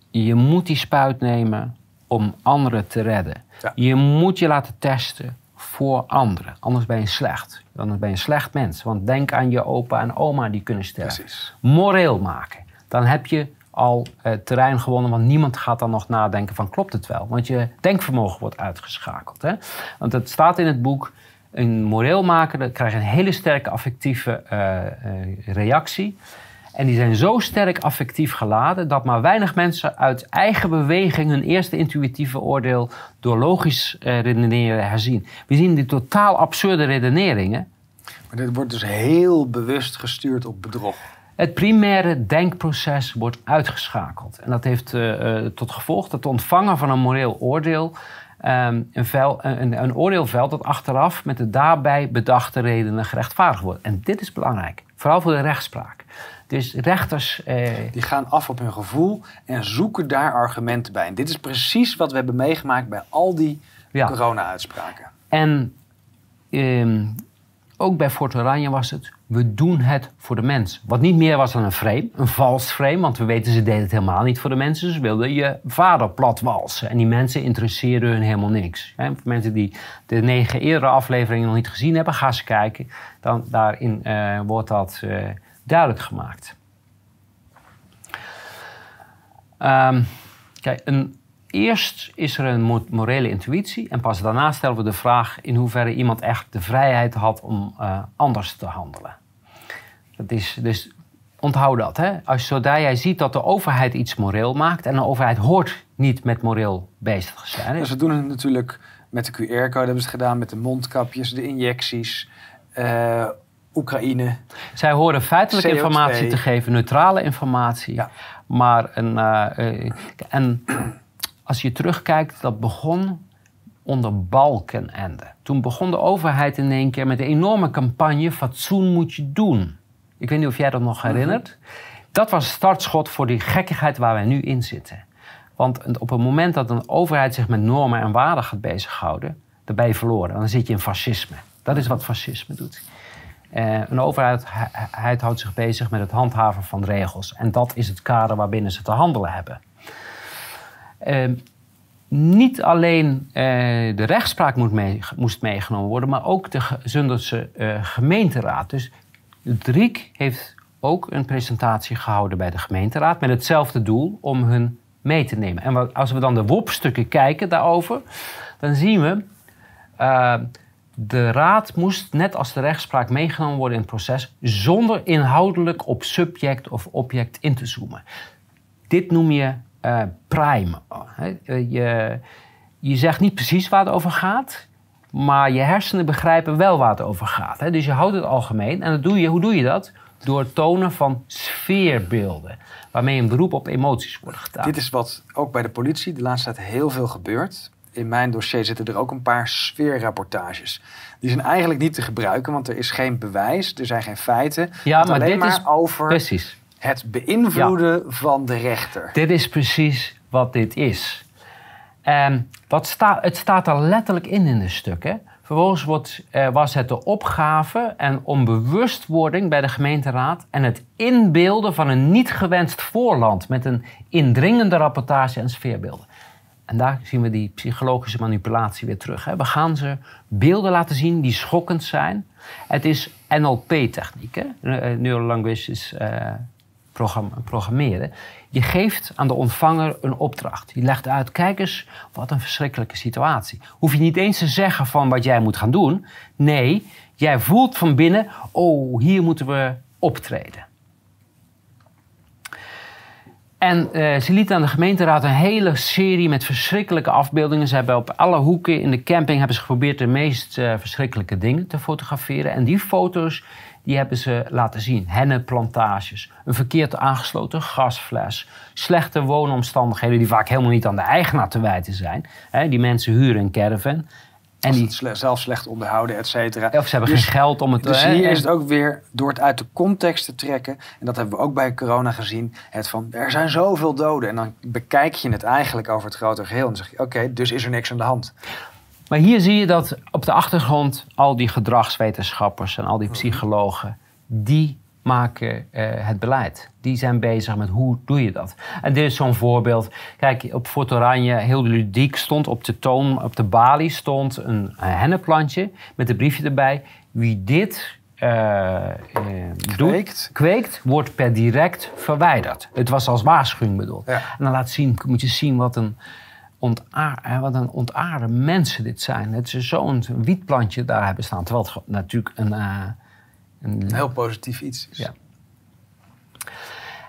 B: je moet die spuit nemen om anderen te redden. Je moet je laten testen voor anderen. Anders ben je slecht. Anders ben je een slecht mens. Want denk aan je opa en oma die kunnen sterven. Precies. Moreel maken. Dan heb je al uh, terrein gewonnen, want niemand gaat dan nog nadenken van klopt het wel? Want je denkvermogen wordt uitgeschakeld. Hè? Want het staat in het boek, een moreel maken, dan krijg je een hele sterke affectieve uh, uh, reactie. En die zijn zo sterk affectief geladen dat maar weinig mensen uit eigen beweging hun eerste intuïtieve oordeel door logisch uh, redeneren herzien. We zien die totaal absurde redeneringen.
A: Maar dit wordt dus heel bewust gestuurd op bedrog.
B: Het primaire denkproces wordt uitgeschakeld. En dat heeft uh, tot gevolg dat de ontvanger van een moreel oordeel um, een, vel, een, een oordeel velt dat achteraf met de daarbij bedachte redenen gerechtvaardigd wordt. En dit is belangrijk, vooral voor de rechtspraak. Dus rechters.
A: Eh... Die gaan af op hun gevoel en zoeken daar argumenten bij. En dit is precies wat we hebben meegemaakt bij al die corona-uitspraken.
B: En eh, ook bij Fort Oranje was het. We doen het voor de mens. Wat niet meer was dan een frame, een vals frame. Want we weten, ze deden het helemaal niet voor de mensen. Ze wilden je vader platwalsen. En die mensen interesseerden hun helemaal niks. Voor mensen die de negen eerdere afleveringen nog niet gezien hebben, ga eens kijken. Dan, daarin uh, wordt dat. Uh, duidelijk gemaakt. Um, kijk, een, eerst is er een morele intuïtie en pas daarna stellen we de vraag in hoeverre iemand echt de vrijheid had om uh, anders te handelen. Dat is, dus onthoud dat. Hè? Als zodra jij ziet dat de overheid iets moreel maakt en de overheid hoort niet met moreel bezig te zijn.
A: Dus we doen het natuurlijk met de QR-code, hebben ze het gedaan met de mondkapjes, de injecties. Uh, Oekraïne.
B: Zij horen feitelijke informatie te geven, neutrale informatie. Ja. Maar een, uh, en als je terugkijkt, dat begon onder Balkenende. Toen begon de overheid in één keer met een enorme campagne: fatsoen moet je doen. Ik weet niet of jij dat nog herinnert. Dat was het startschot voor die gekkigheid waar wij nu in zitten. Want op het moment dat een overheid zich met normen en waarden gaat bezighouden, dan ben je verloren. Dan zit je in fascisme. Dat is wat fascisme doet. Uh, een overheid houdt zich bezig met het handhaven van regels. En dat is het kader waarbinnen ze te handelen hebben. Uh, niet alleen uh, de rechtspraak moet moest meegenomen worden, maar ook de Zunderse gemeenteraad. Dus het RIEK heeft ook een presentatie gehouden bij de gemeenteraad met hetzelfde doel om hun mee te nemen. En als we dan de WOP-stukken kijken daarover, dan zien we de raad moest, net als de rechtspraak, meegenomen worden in het proces zonder inhoudelijk op subject of object in te zoomen. Dit noem je uh, prime. Eh, je, je zegt niet precies waar het over gaat, maar je hersenen begrijpen wel waar het over gaat. Dus je houdt het algemeen en dat doe je, hoe doe je dat? door het tonen van sfeerbeelden, waarmee een beroep op emoties wordt gedaan.
A: Dit is wat ook bij de politie de laatste tijd heel veel gebeurt. In mijn dossier zitten er ook een paar sfeerrapportages. Die zijn eigenlijk niet te gebruiken, want er is geen bewijs, er zijn geen feiten.
B: Ja, maar
A: alleen
B: dit
A: maar
B: is
A: over
B: Precies.
A: Het beïnvloeden van de rechter.
B: Dit is precies wat dit is. En wat sta, het staat er letterlijk in in de stukken. Vervolgens wordt, eh, was het de opgave en om bewustwording bij de gemeenteraad en het inbeelden van een niet gewenst voorland met een indringende rapportage en sfeerbeelden. En daar zien we die psychologische manipulatie weer terug. Hè. We gaan ze beelden laten zien die schokkend zijn. Het is NLP-techniek? Eh, Neurolinguistisch eh, programmeren. Je geeft aan de ontvanger een opdracht. Je legt uit, kijk eens, wat een verschrikkelijke situatie. Hoef je niet eens te zeggen van wat jij moet gaan doen. Nee, jij voelt van binnen, oh, hier moeten we optreden. En eh, ze lieten aan de gemeenteraad een hele serie met verschrikkelijke afbeeldingen. Ze hebben op alle hoeken in de camping hebben ze geprobeerd de meest eh, verschrikkelijke dingen te fotograferen. En die foto's die hebben ze laten zien. Hennenplantages, een verkeerd aangesloten gasfles, slechte woonomstandigheden die vaak helemaal niet aan de eigenaar te wijten zijn. Die mensen huren een caravan. En die,
A: zelf slecht onderhouden, et cetera.
B: of ze hebben
A: Dus-
B: geen geld om het
A: Dus
B: hè,
A: hier is het ook weer door het uit de context te trekken. En dat hebben we ook bij corona gezien. Het van, er zijn zoveel doden. En dan bekijk je het eigenlijk over het grote geheel. En dan zeg je, oké, dus is er niks aan de hand.
B: Maar hier zie je dat op de achtergrond al die gedragswetenschappers en al die psychologen, die maken eh, het beleid. Die zijn bezig met hoe doe je dat. En dit is zo'n voorbeeld. Kijk, op Fort Oranje, heel ludiek, stond op de toon, op de balie stond een, een met een briefje erbij. Wie dit doet,
A: Kweekt.
B: kweekt, wordt per direct verwijderd. Het was als waarschuwing bedoeld.
A: Ja.
B: En dan laat zien, moet je zien wat een, ontaar, wat een ontaarde mensen dit zijn. Het is zo'n wietplantje daar hebben staan. Terwijl het natuurlijk een... eh, een
A: Een heel positief iets. is.
B: Ja.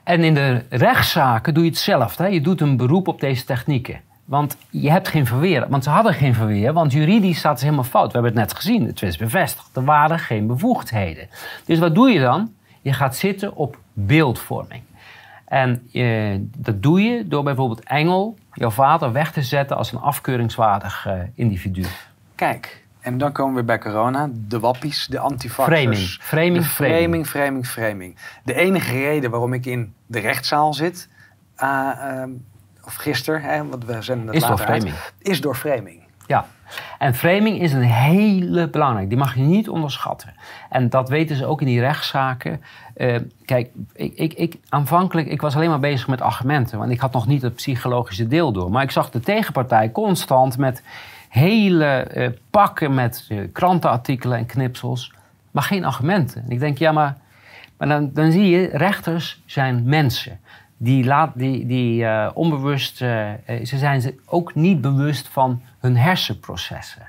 B: En in de rechtszaken doe je hetzelfde. Hè? Je doet een beroep op deze technieken. Want je hebt geen verweer. Want ze hadden geen verweer. Want juridisch staat het helemaal fout. We hebben het net gezien. Het is bevestigd. Er waren geen bevoegdheden. Dus wat doe je dan? Je gaat zitten op beeldvorming. En eh, dat doe je door bijvoorbeeld Engel, jouw vader, weg te zetten als een afkeuringswaardig eh, individu.
A: Kijk, en dan komen we bij corona. De wappies, de antivaxers.
B: Framing. Framing, framing.
A: framing, framing, framing. De enige reden waarom ik in de rechtszaal zit... ah, ehm, of gisteren, hè, want we zenden het
B: Is door
A: later uit,
B: framing.
A: is door framing.
B: Ja, en framing is een hele belangrijke. Die mag je niet onderschatten. En dat weten ze ook in die rechtszaken. Eh, kijk, ik, ik, ik, aanvankelijk ik was alleen maar bezig met argumenten. Want ik had nog niet het psychologische deel door. Maar ik zag de tegenpartij constant met hele eh, pakken met eh, krantenartikelen en knipsels. Maar geen argumenten. En ik denk, ja, maar, maar dan, dan zie je, rechters zijn mensen. Die, laat, die, die eh, onbewust, eh, eh, ze zijn ze ook niet bewust van hun hersenprocessen.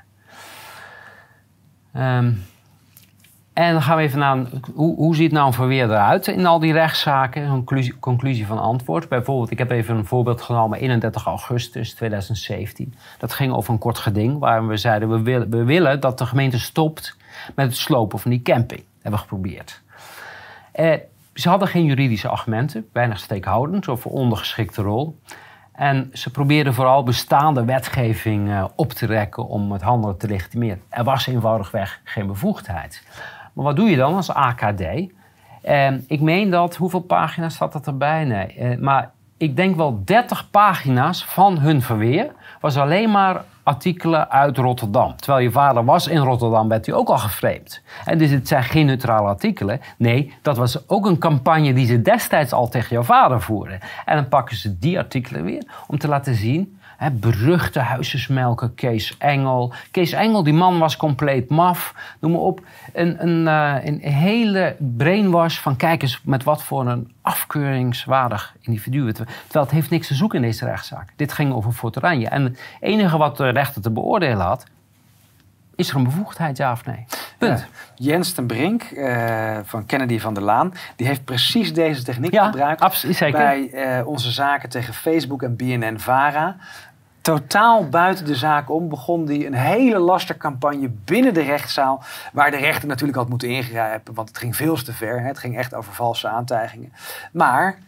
B: Ehm, en dan gaan we even naar, hoe, hoe ziet nou een verweer eruit in al die rechtszaken? Een conclusie, van antwoord. Bijvoorbeeld, ik heb even een voorbeeld genomen, 31 augustus 2017. Dat ging over een kort geding waar we zeiden, we willen, we willen dat de gemeente stopt met het slopen van die camping. Dat hebben we geprobeerd. Eh, ze hadden geen juridische argumenten, weinig steekhoudend of ondergeschikte rol. En ze probeerden vooral bestaande wetgeving eh, op te rekken om het handelen te legitimeren. Er was eenvoudigweg geen bevoegdheid. Maar wat doe je dan als AKD? Ik meen dat, hoeveel pagina's staat dat erbij? Nee, eh, maar ik denk wel 30 pagina's van hun verweer was alleen maar artikelen uit Rotterdam. Terwijl je vader was in Rotterdam, werd hij ook al geframed. En dus het zijn geen neutrale artikelen. Nee, dat was ook een campagne die ze destijds al tegen jouw vader voerden. En dan pakken ze die artikelen weer om te laten zien... Hè, beruchte huisjesmelker Kees Engel. Kees Engel, die man was compleet maf. Noem maar op. Een, een, eh, een hele brainwash van kijk eens met wat voor een afkeuringswaardig individu. het- Terwijl het heeft niks te zoeken in deze rechtszaak. Dit ging over Fort Oranje. En het enige wat de rechter te beoordelen had... is er een bevoegdheid, ja of nee? Punt.
A: Ja. Jens ten Brink eh, van Kennedy van der Laan, die heeft precies deze techniek
B: Ja,
A: gebruikt
B: absoluut, zeker.
A: bij eh, onze zaken tegen Facebook en BNN-Vara. Totaal buiten de zaak om begon hij een hele lastercampagne binnen de rechtszaal. Waar de rechter natuurlijk had moeten ingrijpen, want het ging veel te ver. Hè. Het ging echt over valse aantijgingen. Maar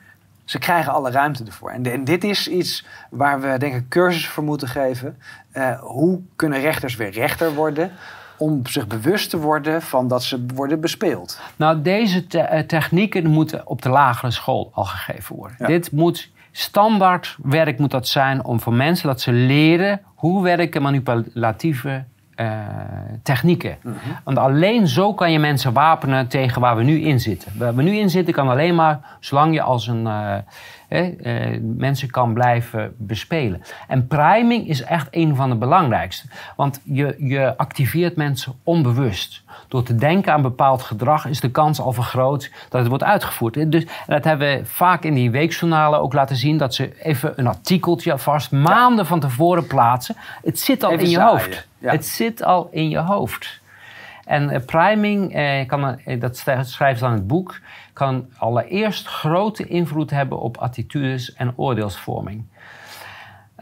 A: ze krijgen alle ruimte ervoor. En, de- en dit is iets waar we denk ik cursus voor moeten geven. Eh, hoe kunnen rechters weer rechter worden? Om zich bewust te worden van dat ze worden bespeeld.
B: Nou, deze te- eh, technieken moeten op de lagere school al gegeven worden.
A: Ja.
B: Dit moet standaard werk moet dat zijn om voor mensen dat ze leren hoe werken manipulatieve eh, technieken. Want alleen zo kan je mensen wapenen tegen waar we nu in zitten. Waar we nu in zitten kan alleen maar zolang je als een eh, hè, eh, mensen kan blijven bespelen. En priming is echt een van de belangrijkste. Want je, je activeert mensen onbewust. Door te denken aan bepaald gedrag is de kans al vergroot dat het wordt uitgevoerd. Dus, dat hebben we vaak in die weekjournalen ook laten zien. Dat ze even een artikeltje alvast maanden van tevoren plaatsen. Het zit al
A: Even
B: in je
A: zaaien,
B: hoofd.
A: ja.
B: Het zit al in je hoofd. En eh, priming, eh, kan, dat schrijft ze aan het boek, kan allereerst grote invloed hebben op attitudes en oordeelsvorming.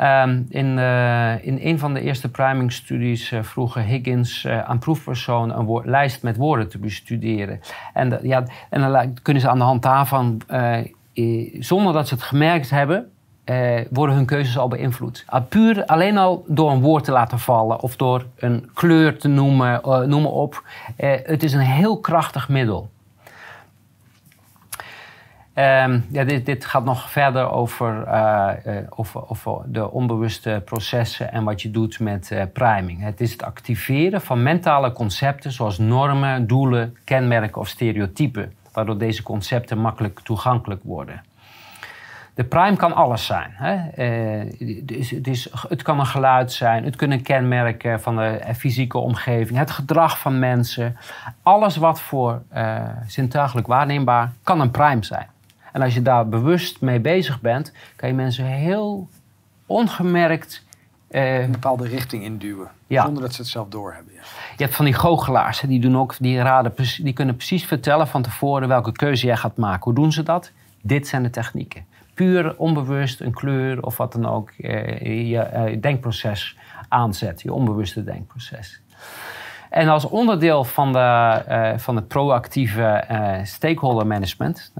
B: Ehm, in, eh, in een van de eerste priming-studies eh, vroegen Higgins eh, aan proefpersonen een woord- lijst met woorden te bestuderen. En, ja, en dan kunnen ze aan de hand daarvan, zonder dat ze het gemerkt hebben, worden hun keuzes al beïnvloed. Ah, puur alleen al door een woord te laten vallen of door een kleur te noemen, noem maar op. Het is een heel krachtig middel. Ehm, ja, dit, dit gaat nog verder over, eh, eh, over, de onbewuste processen en wat je doet met eh, priming. Het is het activeren van mentale concepten zoals normen, doelen, kenmerken of stereotypen, waardoor deze concepten makkelijk toegankelijk worden. De prime kan alles zijn. Hè? Het, het, is, het kan een geluid zijn, het kunnen kenmerken van de fysieke omgeving, het gedrag van mensen. Alles wat voor zintuigelijk waarneembaar kan een prime zijn. En als je daar bewust mee bezig bent, kan je mensen heel ongemerkt. eh,
A: Een bepaalde richting induwen.
B: Ja.
A: Zonder dat ze het zelf doorhebben. Ja.
B: je hebt van die goochelaars, die, doen ook, die, raden, die kunnen precies vertellen van tevoren welke keuze jij gaat maken. Hoe doen ze dat? Dit zijn de technieken. Puur onbewust een kleur of wat dan ook eh, je eh, denkproces aanzet, je onbewuste denkproces. En als onderdeel van, de, eh, van het proactieve eh, stakeholder management,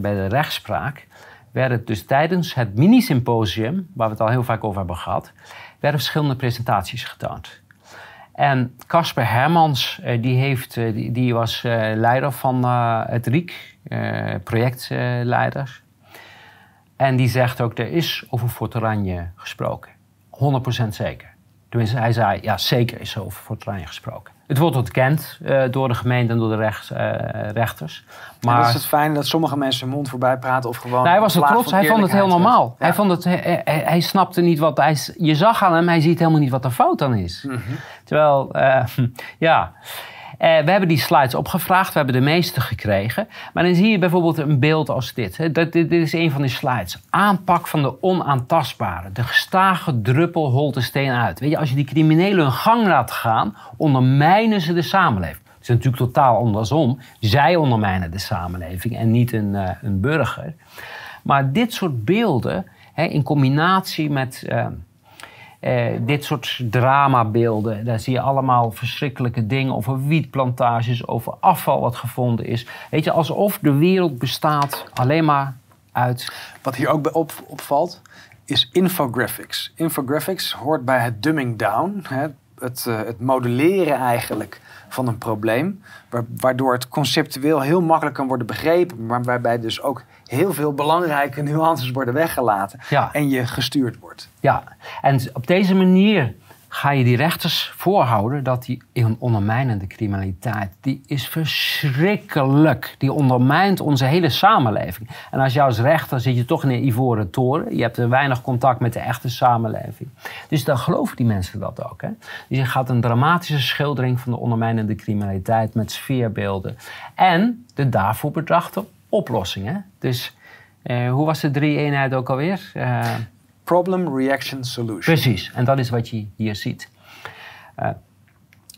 B: bij de rechtspraak, werden dus tijdens het mini-symposium, waar we het al heel vaak over hebben gehad, werden verschillende presentaties getoond. En Casper Hermans, eh, die, heeft, die, was leider van het RIEK, projectleider. en die zegt ook, er is over Fort Oranje gesproken. 100% zeker. Tenminste, hij zei, ja, zeker is er over Fort Oranje gesproken. Het wordt ontkend eh, door de gemeente en door de rechts, eh, rechters.
A: Maar is het fijne dat sommige mensen hun mond voorbij praten of gewoon.
B: nou, hij was er trots, hij vond het heel normaal.
A: Ja.
B: Hij, vond het, hij, hij, hij snapte niet wat hij. Je zag aan hem, hij ziet helemaal niet wat de fout dan is.
A: Mhm.
B: Terwijl, eh, ja. Eh, we hebben die slides opgevraagd, we hebben de meeste gekregen. Maar dan zie je bijvoorbeeld een beeld als dit. Hè. Dat, dit, is een van die slides. Aanpak van de onaantastbare. De gestage druppel holt de steen uit. Weet je, als je die criminelen hun gang laat gaan, ondermijnen ze de samenleving. Het is natuurlijk totaal andersom. Zij ondermijnen de samenleving en niet een, eh, een burger. Maar dit soort beelden, hè, in combinatie met eh, eh, dit soort dramabeelden, daar zie je allemaal verschrikkelijke dingen over wietplantages, over afval wat gevonden is. Weet je, alsof de wereld bestaat alleen maar uit.
A: Wat hier ook bij op, opvalt, is infographics. Infographics hoort bij het dumbing down, hè, het, eh, het modelleren eigenlijk van een probleem, wa- waardoor het conceptueel heel makkelijk kan worden begrepen, maar waarbij dus ook heel veel belangrijke nuances worden weggelaten
B: Ja.
A: en je gestuurd wordt.
B: Ja, en op deze manier ga je die rechters voorhouden dat die een ondermijnende criminaliteit, die is verschrikkelijk. Die ondermijnt onze hele samenleving. En als jou als rechter zit je toch in een ivoren toren. Je hebt er weinig contact met de echte samenleving. Dus dan geloven die mensen dat ook. Hè? Dus je gaat een dramatische schildering van de ondermijnende criminaliteit met sfeerbeelden. En de daarvoor bedachte oplossingen. Dus eh, hoe was de drie eenheid ook alweer? Eh,
A: Problem, reaction, solution.
B: Precies, en dat is wat je hier ziet. Eh,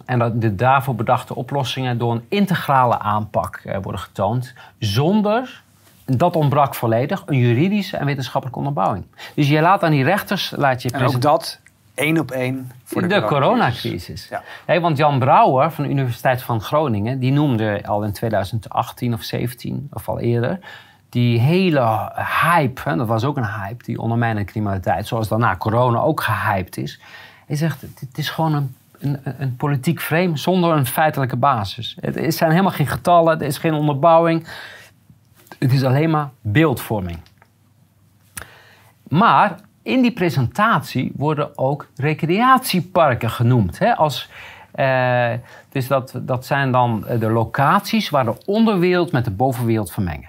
B: en dat de daarvoor bedachte oplossingen door een integrale aanpak worden getoond, zonder dat ontbrak volledig, een juridische en wetenschappelijke onderbouwing. Dus je laat aan die rechters... Laat je
A: En ook dat één op één voor de,
B: de
A: coronacrisis. Ja.
B: Hey, want Jan Brouwer van de Universiteit van Groningen, die noemde al in 2018 of 17 of al eerder, die hele hype, hè, dat was ook een hype, die ondermijnende criminaliteit, zoals daarna corona ook gehyped is. Hij zegt, het is gewoon een, een, een politiek frame zonder een feitelijke basis. Het zijn helemaal geen getallen, er is geen onderbouwing. Het is alleen maar beeldvorming. Maar in die presentatie worden ook recreatieparken genoemd. Hè? Als, eh, dus dat, dat zijn dan de locaties waar de onderwereld met de bovenwereld vermengen.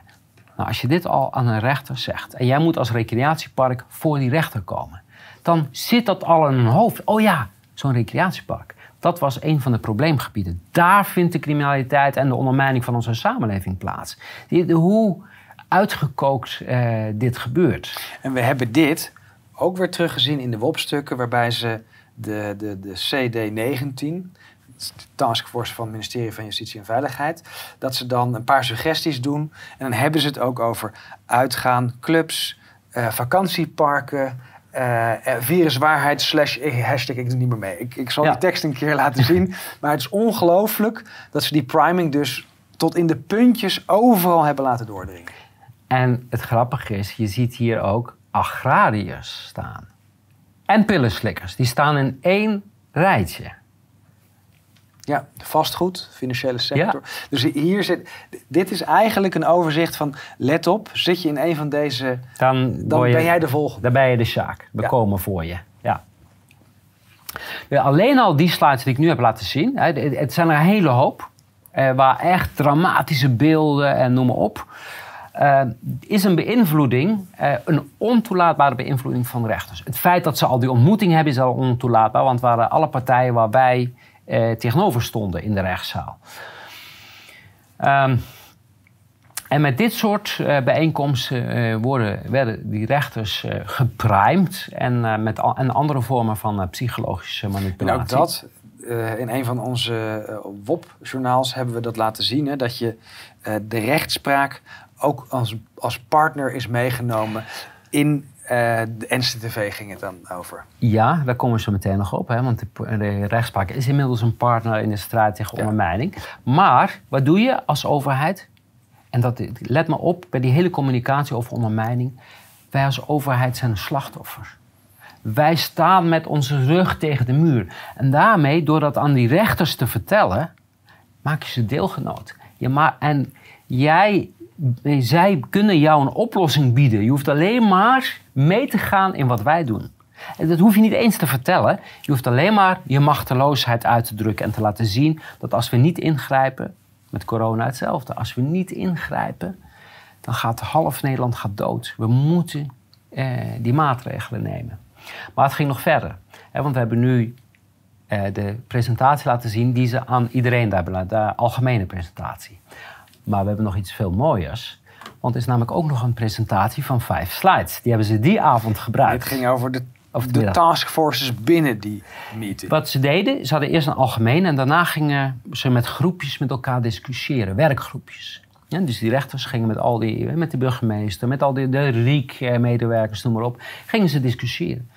B: Nou, als je dit al aan een rechter zegt en jij moet als recreatiepark voor die rechter komen, dan zit dat al in hun hoofd. Oh ja, zo'n recreatiepark. Dat was een van de probleemgebieden. Daar vindt de criminaliteit en de ondermijning van onze samenleving plaats. Hoe uitgekookt eh, dit gebeurt.
A: En we hebben dit ook weer teruggezien in de WOP-stukken, waarbij ze de, de, de CD19, de taskforce van het ministerie van Justitie en Veiligheid, dat ze dan een paar suggesties doen. En dan hebben ze het ook over uitgaan, clubs, eh, vakantieparken. eh, eh, viruswaarheid slash hashtag ik doe niet meer mee. Ik, ik zal
B: Ja.
A: die tekst een keer laten zien. Maar het is ongelooflijk dat ze die priming dus tot in de puntjes overal hebben laten doordringen.
B: En het grappige is, je ziet hier ook agrariërs staan. En pillenslikkers. Die staan in één rijtje.
A: Ja, vastgoed, financiële sector. Dus hier zit, dit is eigenlijk een overzicht van, let op, zit je in een van deze,
B: Dan,
A: dan
B: je-
A: ben jij de volgende.
B: Dan ben je de Sjaak. We
A: Ja.
B: komen voor je. Ja. Ja, alleen al die slides die ik nu heb laten zien. Het zijn er een hele hoop. eh, waar echt dramatische beelden en noem maar op. eh, is een beïnvloeding, eh, een ontoelaatbare beïnvloeding van rechters. Het feit dat ze al die ontmoeting hebben is al ontoelaatbaar. Want waren alle partijen waar wij eh, tegenover stonden in de rechtszaal. Ehm, en met dit soort bijeenkomsten worden, werden die rechters geprimed en, met en andere vormen van psychologische manipulatie.
A: ook dat, in een van onze WOP-journaals hebben we dat laten zien, hè, dat je de rechtspraak ook als, als partner is meegenomen in eh, de NCTV ging het dan over.
B: Ja, daar komen we zo meteen nog op. Hè, want de, de rechtspraak is inmiddels een partner in de strijd tegen
A: Ja.
B: ondermijning. Maar wat doe je als overheid? En dat, let maar op bij die hele communicatie over ondermijning. Wij als overheid zijn een slachtoffer. Wij staan met onze rug tegen de muur. En daarmee, door dat aan die rechters te vertellen, maak je ze deelgenoot. Je ma en jij, zij kunnen jou een oplossing bieden. Je hoeft alleen maar mee te gaan in wat wij doen. En dat hoef je niet eens te vertellen. Je hoeft alleen maar je machteloosheid uit te drukken en te laten zien dat als we niet ingrijpen, met corona hetzelfde. Als we niet ingrijpen, dan gaat half Nederland gaat dood. We moeten eh, die maatregelen nemen. Maar het ging nog verder. Hè, want we hebben nu eh, de presentatie laten zien die ze aan iedereen daar hebben, de algemene presentatie. Maar we hebben nog iets veel mooiers. Want het is namelijk ook nog een presentatie van vijf slides. Die hebben ze die avond gebruikt.
A: Het ging over de,
B: Over de
A: taskforces binnen die meeting.
B: Wat ze deden, ze hadden eerst een algemeen en daarna gingen ze met groepjes met elkaar discussiëren, werkgroepjes. Ja, dus die rechters gingen met al die, met de burgemeester, met al die de RIEK-medewerkers, noem maar op, gingen ze discussiëren.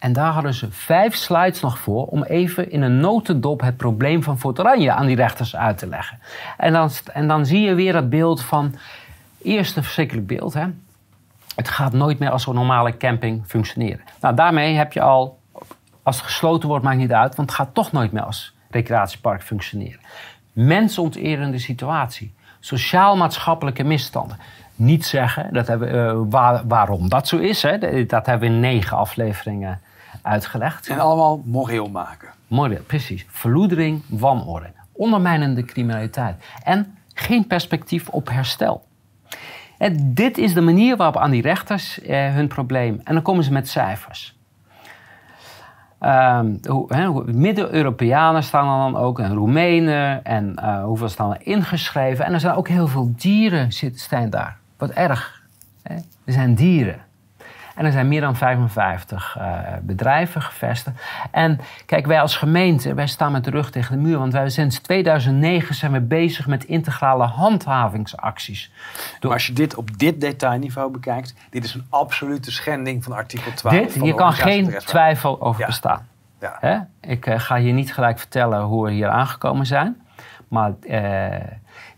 B: En daar hadden ze vijf slides nog voor om even in een notendop het probleem van Fort Oranje aan die rechters uit te leggen. En dan, en dan zie je weer het beeld van, eerst een verschrikkelijk beeld, hè. Het gaat nooit meer als zo'n normale camping functioneren. Nou, daarmee heb je al, als het gesloten wordt, maakt niet uit, want het gaat toch nooit meer als recreatiepark functioneren. Mensonterende situatie, sociaal-maatschappelijke misstanden. Niet zeggen dat hebben, eh, waar- waarom dat zo is, hè. dat hebben we in negen afleveringen uitgelegd.
A: En allemaal moreel maken.
B: Mooi, precies. Verloedering, wanorde, ondermijnende criminaliteit en geen perspectief op herstel. En dit is de manier waarop aan die rechters eh, hun probleem. En dan komen ze met cijfers. Ehm, Midden-Europeanen staan er dan ook, en Roemenen, en eh, hoeveel staan er ingeschreven. En er zijn ook heel veel dieren zitten, staan daar. Wat erg. Hè? Er zijn dieren. En er zijn meer dan 55 uh, bedrijven gevestigd. En kijk, wij als gemeente, wij staan met de rug tegen de muur. Want wij sinds 2009 zijn we bezig met integrale handhavingsacties.
A: Maar als je dit op dit detailniveau bekijkt, dit is een absolute schending van artikel 12.
B: Dit,
A: van
B: hier kan geen twijfel over
A: Ja.
B: bestaan.
A: Ja.
B: Hè? Ik eh, ga hier niet gelijk vertellen hoe we hier aangekomen zijn. Maar eh,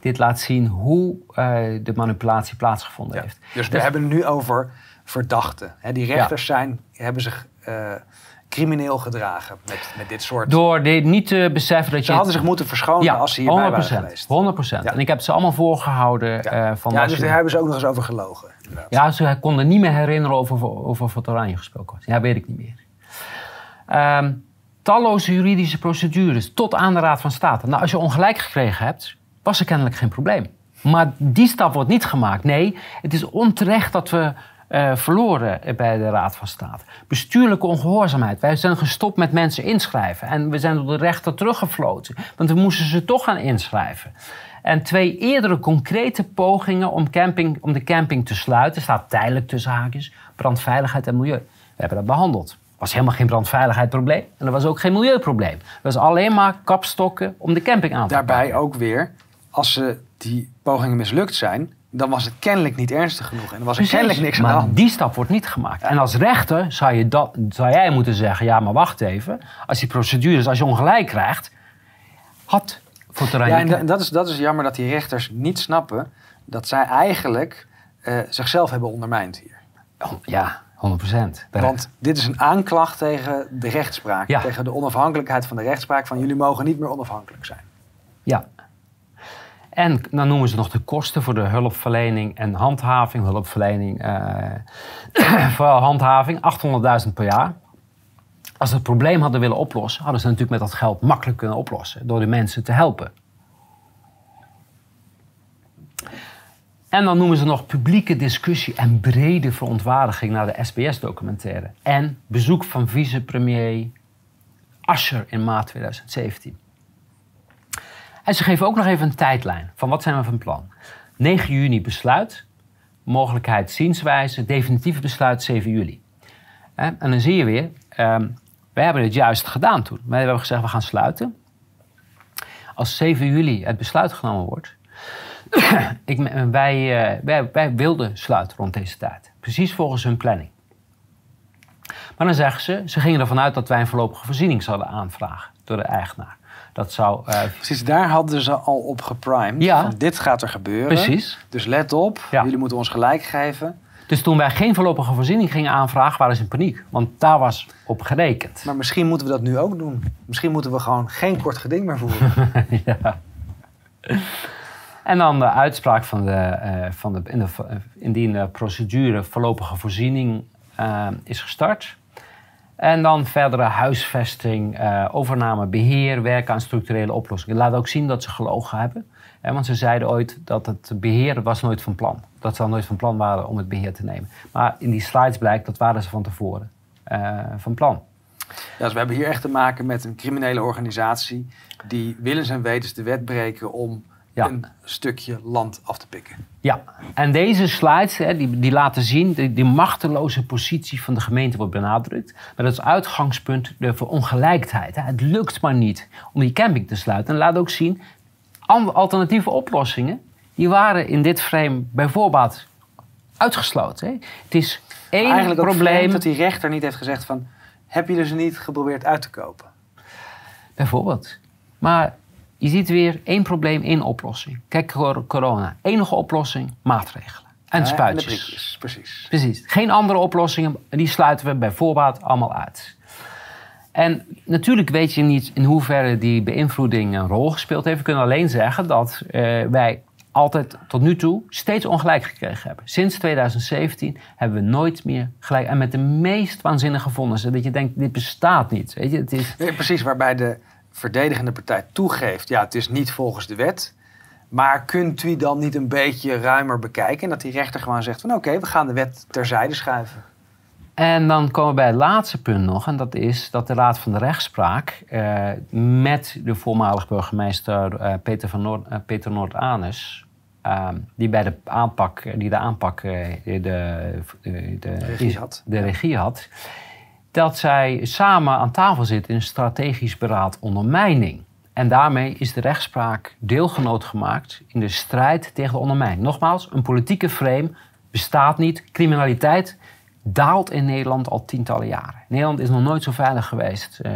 B: dit laat zien hoe eh, de manipulatie plaatsgevonden
A: Ja.
B: heeft.
A: Dus we hebben het nu over verdachten. Hè, die rechters zijn, hebben zich eh, crimineel gedragen met, met dit soort...
B: Door dit niet te beseffen dat
A: Ze
B: je...
A: hadden zich moeten verschonen
B: ja,
A: als ze hierbij
B: 100%,
A: waren geweest.
B: 100%.
A: Ja.
B: En ik heb ze allemaal voorgehouden
A: Ja,
B: eh, van...
A: ja dus
B: je-
A: daar hebben ze ook nog eens over gelogen. inderdaad.
B: Ja, ze konden niet meer herinneren over, over wat Oranje gesproken was. Ja, weet ik niet meer. Ehm, talloze juridische procedures tot aan de Raad van State. Nou, als je ongelijk gekregen hebt, was er kennelijk geen probleem. Maar die stap wordt niet gemaakt. Nee, het is onterecht dat we eh, verloren bij de Raad van State. Bestuurlijke ongehoorzaamheid. Wij zijn gestopt met mensen inschrijven. En we zijn door de rechter teruggefloten. Want we moesten ze toch gaan inschrijven. En twee eerdere concrete pogingen om, camping, om de camping te sluiten... staat tijdelijk tussen haakjes, brandveiligheid en milieu. We hebben dat behandeld. Er was helemaal geen brandveiligheidsprobleem. En er was ook geen milieuprobleem. Het was alleen maar kapstokken om de camping aan te
A: Daarbij
B: pakken.
A: ook weer, als ze die pogingen mislukt zijn, dan was het kennelijk niet ernstig genoeg. En dan was er
B: Precies.
A: kennelijk niks aan
B: maar
A: de hand.
B: die stap wordt niet gemaakt. En als rechter zou, je dat, zou jij moeten zeggen... ja, maar wacht even. Als die procedures, als je ongelijk krijgt... had voor terrein...
A: Ja, en da- dat is, dat is jammer dat die rechters niet snappen dat zij eigenlijk eh, zichzelf hebben ondermijnd hier.
B: ja, 100 procent.
A: Want dit is een aanklacht tegen de rechtspraak.
B: Ja.
A: Tegen de onafhankelijkheid van de rechtspraak. Van jullie mogen niet meer onafhankelijk zijn.
B: Ja. En dan noemen ze nog de kosten voor de hulpverlening en handhaving. Hulpverlening, eh, vooral handhaving, 800.000 per jaar. Als ze het probleem hadden willen oplossen, hadden ze natuurlijk met dat geld makkelijk kunnen oplossen. Door de mensen te helpen. En dan noemen ze nog publieke discussie en brede verontwaardiging naar de SBS-documentaire. En bezoek van vicepremier Ascher in maart 2017. En ze geven ook nog even een tijdlijn van wat zijn we van plan. 9 juni besluit, mogelijkheid zienswijze, definitieve besluit 7 juli. En dan zie je weer, ehm wij hebben het juist gedaan toen. Wij hebben gezegd we gaan sluiten. Als 7 juli het besluit genomen wordt, ik, wij, eh, wij, wij wilden sluiten rond deze tijd. Precies volgens hun planning. Maar dan zeggen ze, ze gingen ervan uit dat wij een voorlopige voorziening zouden aanvragen door de eigenaar. Dat zou eh,
A: Precies, daar hadden ze al op geprimed.
B: Ja.
A: Van dit gaat er gebeuren.
B: precies.
A: Dus let op,
B: Ja.
A: jullie moeten ons gelijk geven.
B: Dus toen wij geen voorlopige voorziening gingen aanvragen, waren ze in paniek. Want daar was op gerekend.
A: Maar misschien moeten we dat nu ook doen. Misschien moeten we gewoon geen kort geding meer voeren.
B: ja. En dan de uitspraak van de, eh, van de, in de indien de procedure voorlopige voorziening eh, is gestart. En dan verdere huisvesting, eh, overname, beheer, werken aan structurele oplossingen. Laat ook zien dat ze gelogen hebben. Hè, want ze zeiden ooit dat het beheer was nooit van plan. Dat ze al nooit van plan waren om het beheer te nemen. Maar in die slides blijkt dat waren ze van tevoren eh, van plan.
A: Ja, dus we hebben hier echt te maken met een criminele organisatie... die willens en wetens de wet breken om
B: Ja.
A: een stukje land af te pikken.
B: Ja, en deze slides hè, die, die laten zien, die, die machteloze positie van de gemeente wordt benadrukt. Maar dat is uitgangspunt de verongelijkheid. Hè. Het lukt maar niet om die camping te sluiten. En laat ook zien, alternatieve oplossingen, die waren in dit frame bijvoorbeeld uitgesloten. Hè. Het is één
A: Eigenlijk
B: probleem.
A: dat die rechter niet heeft gezegd van... heb je ze niet geprobeerd uit te kopen?
B: Bijvoorbeeld. Maar je ziet weer één probleem, één oplossing. Kijk, cor- corona. Enige oplossing, maatregelen. En
A: Ja,
B: spuitjes.
A: En precies.
B: Precies. Geen andere oplossingen, die sluiten we bij voorbaat allemaal uit. En natuurlijk weet je niet in hoeverre die beïnvloeding een rol gespeeld heeft. We kunnen alleen zeggen dat eh, wij altijd tot nu toe steeds ongelijk gekregen hebben. Sinds 2017 hebben we nooit meer gelijk. En met de meest waanzinnige vonnissen. Dat je denkt, dit bestaat niet. Weet je, het is,
A: Nee, precies, waarbij de verdedigende partij toegeeft... ja, het is niet volgens de wet... maar kunt u dan niet een beetje ruimer bekijken... en dat die rechter gewoon zegt van... oké, we gaan de wet terzijde schuiven.
B: En dan komen we bij het laatste punt nog. En dat is dat de Raad van de Rechtspraak eh, met de voormalig burgemeester eh, Peter, van Noord, eh, Peter Noord-Anus ehm, die bij de aanpak, die de aanpak, de, de, de,
A: regie had.
B: de regie had, dat zij samen aan tafel zitten in een strategisch beraad ondermijning. En daarmee is de rechtspraak deelgenoot gemaakt in de strijd tegen de ondermijning. Nogmaals, een politieke frame bestaat niet. Criminaliteit daalt in Nederland al tientallen jaren. Nederland is nog nooit zo veilig geweest eh,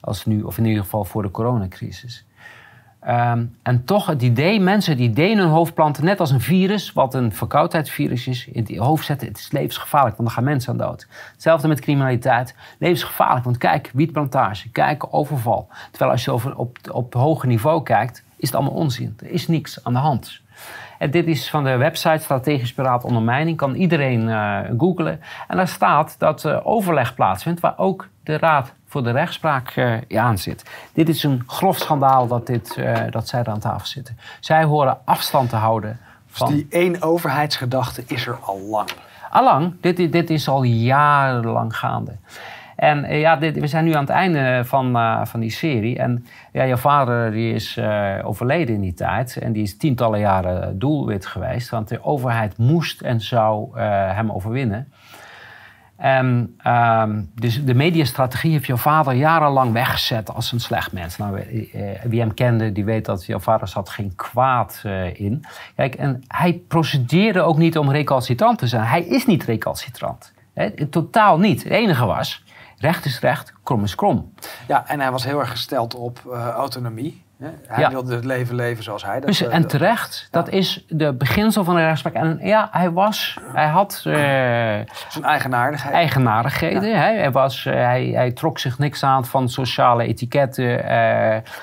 B: als nu, of in ieder geval voor de coronacrisis. Ehm, en toch het idee, mensen het idee in hun hoofd planten, net als een virus, wat een verkoudheidsvirus is, in het hoofd zetten, het is levensgevaarlijk, want dan gaan mensen aan dood. Hetzelfde met criminaliteit, levensgevaarlijk, want kijk, wietplantage, kijk, overval. Terwijl als je over, op, op hoger niveau kijkt, is het allemaal onzin. Er is niks aan de hand. En dit is van de website Strategisch Beraad Ondermijning. Kan iedereen uh, googlen. En daar staat dat uh, overleg plaatsvindt waar ook de Raad voor de Rechtspraak uh, aan zit. Dit is een grof schandaal dat, dit, dat zij er aan tafel zitten. Zij horen afstand te houden van...
A: Dus die één overheidsgedachte is er al lang?
B: Allang. Dit, dit is al jarenlang gaande. En eh, ja, we zijn nu aan het einde van, uh, van die serie. En ja, jouw vader die is uh, overleden in die tijd. En die is tientallen jaren doelwit geweest. Want de overheid moest en zou hem overwinnen. En, ehm, dus de mediastrategie heeft jouw vader jarenlang weggezet als een slecht mens. Nou, wie hem kende, die weet dat jouw vader zat geen kwaad in. Kijk, en hij procedeerde ook niet om recalcitrant te zijn. Hij is niet recalcitrant. Hè? Totaal niet. Het enige was, recht is recht, krom is krom.
A: Ja, en hij was heel erg gesteld op uh, autonomie. Hij ja. wilde het leven leven zoals hij dat
B: dus, En terecht, ja. dat is de beginsel van de rechtspraak. En ja, hij was, hij had... Uh,
A: Zijn eigenaardigheden.
B: Eigenaardigheden. Ja. Hij, was, hij, hij trok zich niks aan van sociale etiketten. Uh,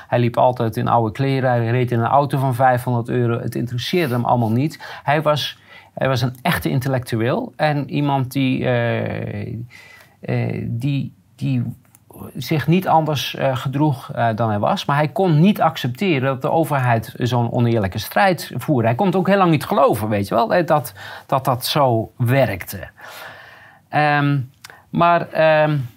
B: hij liep altijd in oude kleren. Hij reed in een auto van 500 euro. Het interesseerde hem allemaal niet. Hij was, hij was een echte intellectueel. En iemand die die, die zich niet anders uh, gedroeg uh, dan hij was. Maar hij kon niet accepteren dat de overheid zo'n oneerlijke strijd voerde. Hij kon het ook heel lang niet geloven, weet je wel, dat dat, dat zo werkte. Um, maar... Um,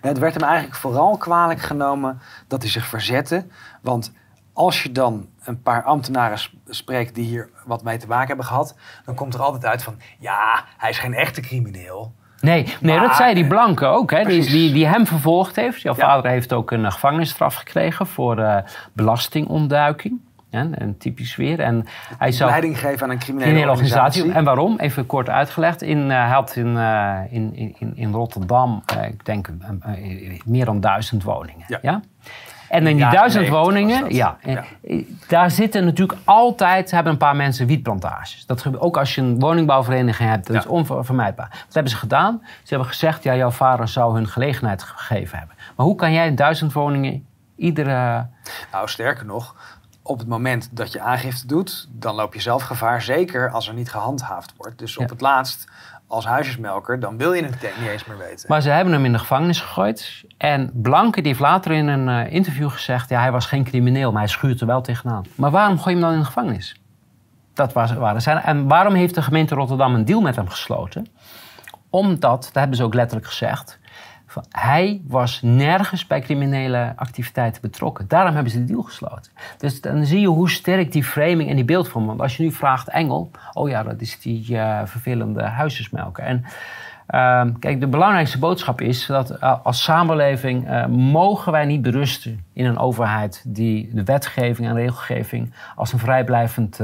A: het werd hem eigenlijk vooral kwalijk genomen dat hij zich verzette. Want als je dan een paar ambtenaren spreekt die hier wat mee te maken hebben gehad, dan komt er altijd uit van: ja, hij is geen echte crimineel.
B: Nee, nee dat zei die Blanke ook, hè, die, die, die, hem vervolgd heeft. Jouw ja. vader heeft ook een gevangenisstraf gekregen voor uh, belastingontduiking. Ja, en typisch weer. En
A: hij zou leiding geven aan een criminele, organisatie.
B: En waarom? Even kort uitgelegd. In, uh, hij had in, uh, in, in, in Rotterdam, ik denk meer dan duizend woningen. Ja. ja? En in die duizend woningen, ja, ja, daar zitten natuurlijk altijd, hebben een paar mensen wietplantages. Dat gebeurt ook als je een woningbouwvereniging hebt, dat is onvermijdbaar. Wat hebben ze gedaan? Ze hebben gezegd, ja, jouw vader zou hun gelegenheid gegeven hebben. Maar hoe kan jij duizend woningen iedere...
A: Nou, sterker nog, op het moment dat je aangifte doet, dan loop je zelf gevaar. Zeker als er niet gehandhaafd wordt. Dus op het laatst, als huisjesmelker, dan wil je het niet eens meer weten.
B: Maar ze hebben hem in de gevangenis gegooid. En Blanke die heeft later in een uh, interview gezegd... ja, hij was geen crimineel, maar hij schuurt er wel tegenaan. Maar waarom gooi je hem dan in de gevangenis? Dat was, waren zijn. En waarom heeft de gemeente Rotterdam een deal met hem gesloten? Omdat, dat hebben ze ook letterlijk gezegd... Hij was nergens bij criminele activiteiten betrokken. Daarom hebben ze de deal gesloten. Dus dan zie je hoe sterk die framing en die beeldvorming. Want als je nu vraagt Engel, oh ja, dat is die uh, vervelende huisjesmelker. En uh, kijk, de belangrijkste boodschap is dat uh, als samenleving uh, mogen wij niet berusten in een overheid die de wetgeving en regelgeving als een vrijblijvend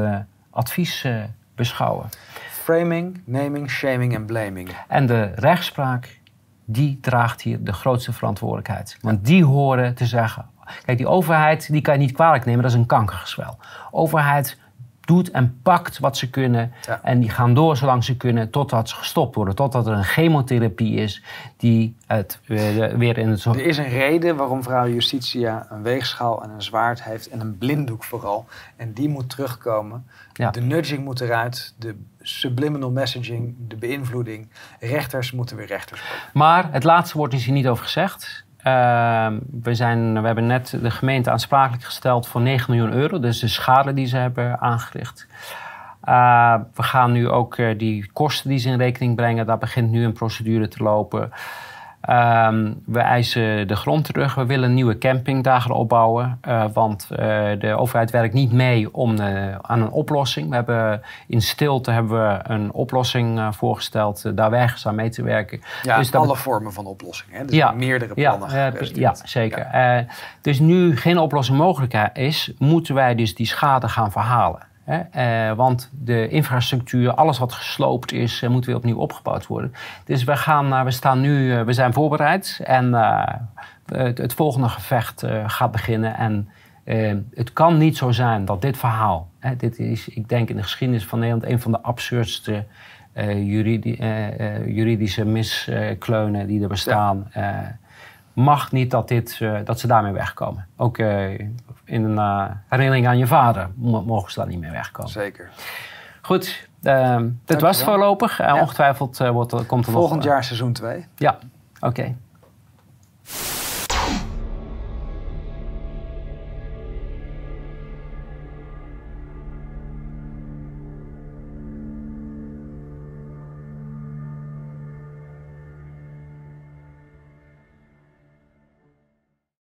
B: advies beschouwen.
A: Framing, naming, shaming en blaming.
B: En de rechtspraak die draagt hier de grootste verantwoordelijkheid. Want die horen te zeggen. Kijk, die overheid die kan je niet kwalijk nemen, dat is een kankergezwel. Overheid doet en pakt wat ze kunnen. En die gaan door zolang ze kunnen, totdat ze gestopt worden. Totdat er een chemotherapie is die het weer in het...
A: Er is een reden waarom vrouw Justitia een weegschaal en een zwaard heeft en een blinddoek vooral. En die moet terugkomen. Ja. De nudging moet eruit, de subliminal messaging, de beïnvloeding. Rechters moeten weer rechters worden.
B: Maar het laatste woord is hier niet over gezegd. Uh, we, zijn, we hebben net de gemeente aansprakelijk gesteld voor 9 miljoen euro. Dus de schade die ze hebben aangericht. Uh, we gaan nu ook uh, die kosten die ze in rekening brengen, daar begint nu een procedure te lopen. Ehm, we eisen de grond terug. We willen nieuwe campingdagen opbouwen. Uh, want uh, de overheid werkt niet mee om, uh, aan een oplossing. We hebben in stilte hebben we een oplossing voorgesteld. daar weigeren aan mee te werken.
A: Ja, dus alle vormen van oplossingen. Hè? Dus ja, meerdere plannen.
B: Ja, ja zeker. Ja. dus nu geen oplossing mogelijk is, moeten wij dus die schade gaan verhalen. Hè? Uh, want de infrastructuur, alles wat gesloopt is, uh, moet weer opnieuw opgebouwd worden. Dus we, gaan, uh, we, staan nu, we zijn voorbereid en het, het, volgende gevecht gaat beginnen. En het kan niet zo zijn dat dit verhaal, hè, dit is, ik denk in de geschiedenis van Nederland, een van de absurdste juridi juridische miskleunen die er bestaan. Ja mag niet dat, dit, uh, dat ze daarmee wegkomen. Ook uh, in een uh, herinnering aan je vader mogen ze daar niet mee wegkomen.
A: Zeker.
B: Goed, dit was voorlopig. Ja. Ongetwijfeld wordt, komt er
A: Volgend jaar seizoen 2.
B: Ja, oké. Okay.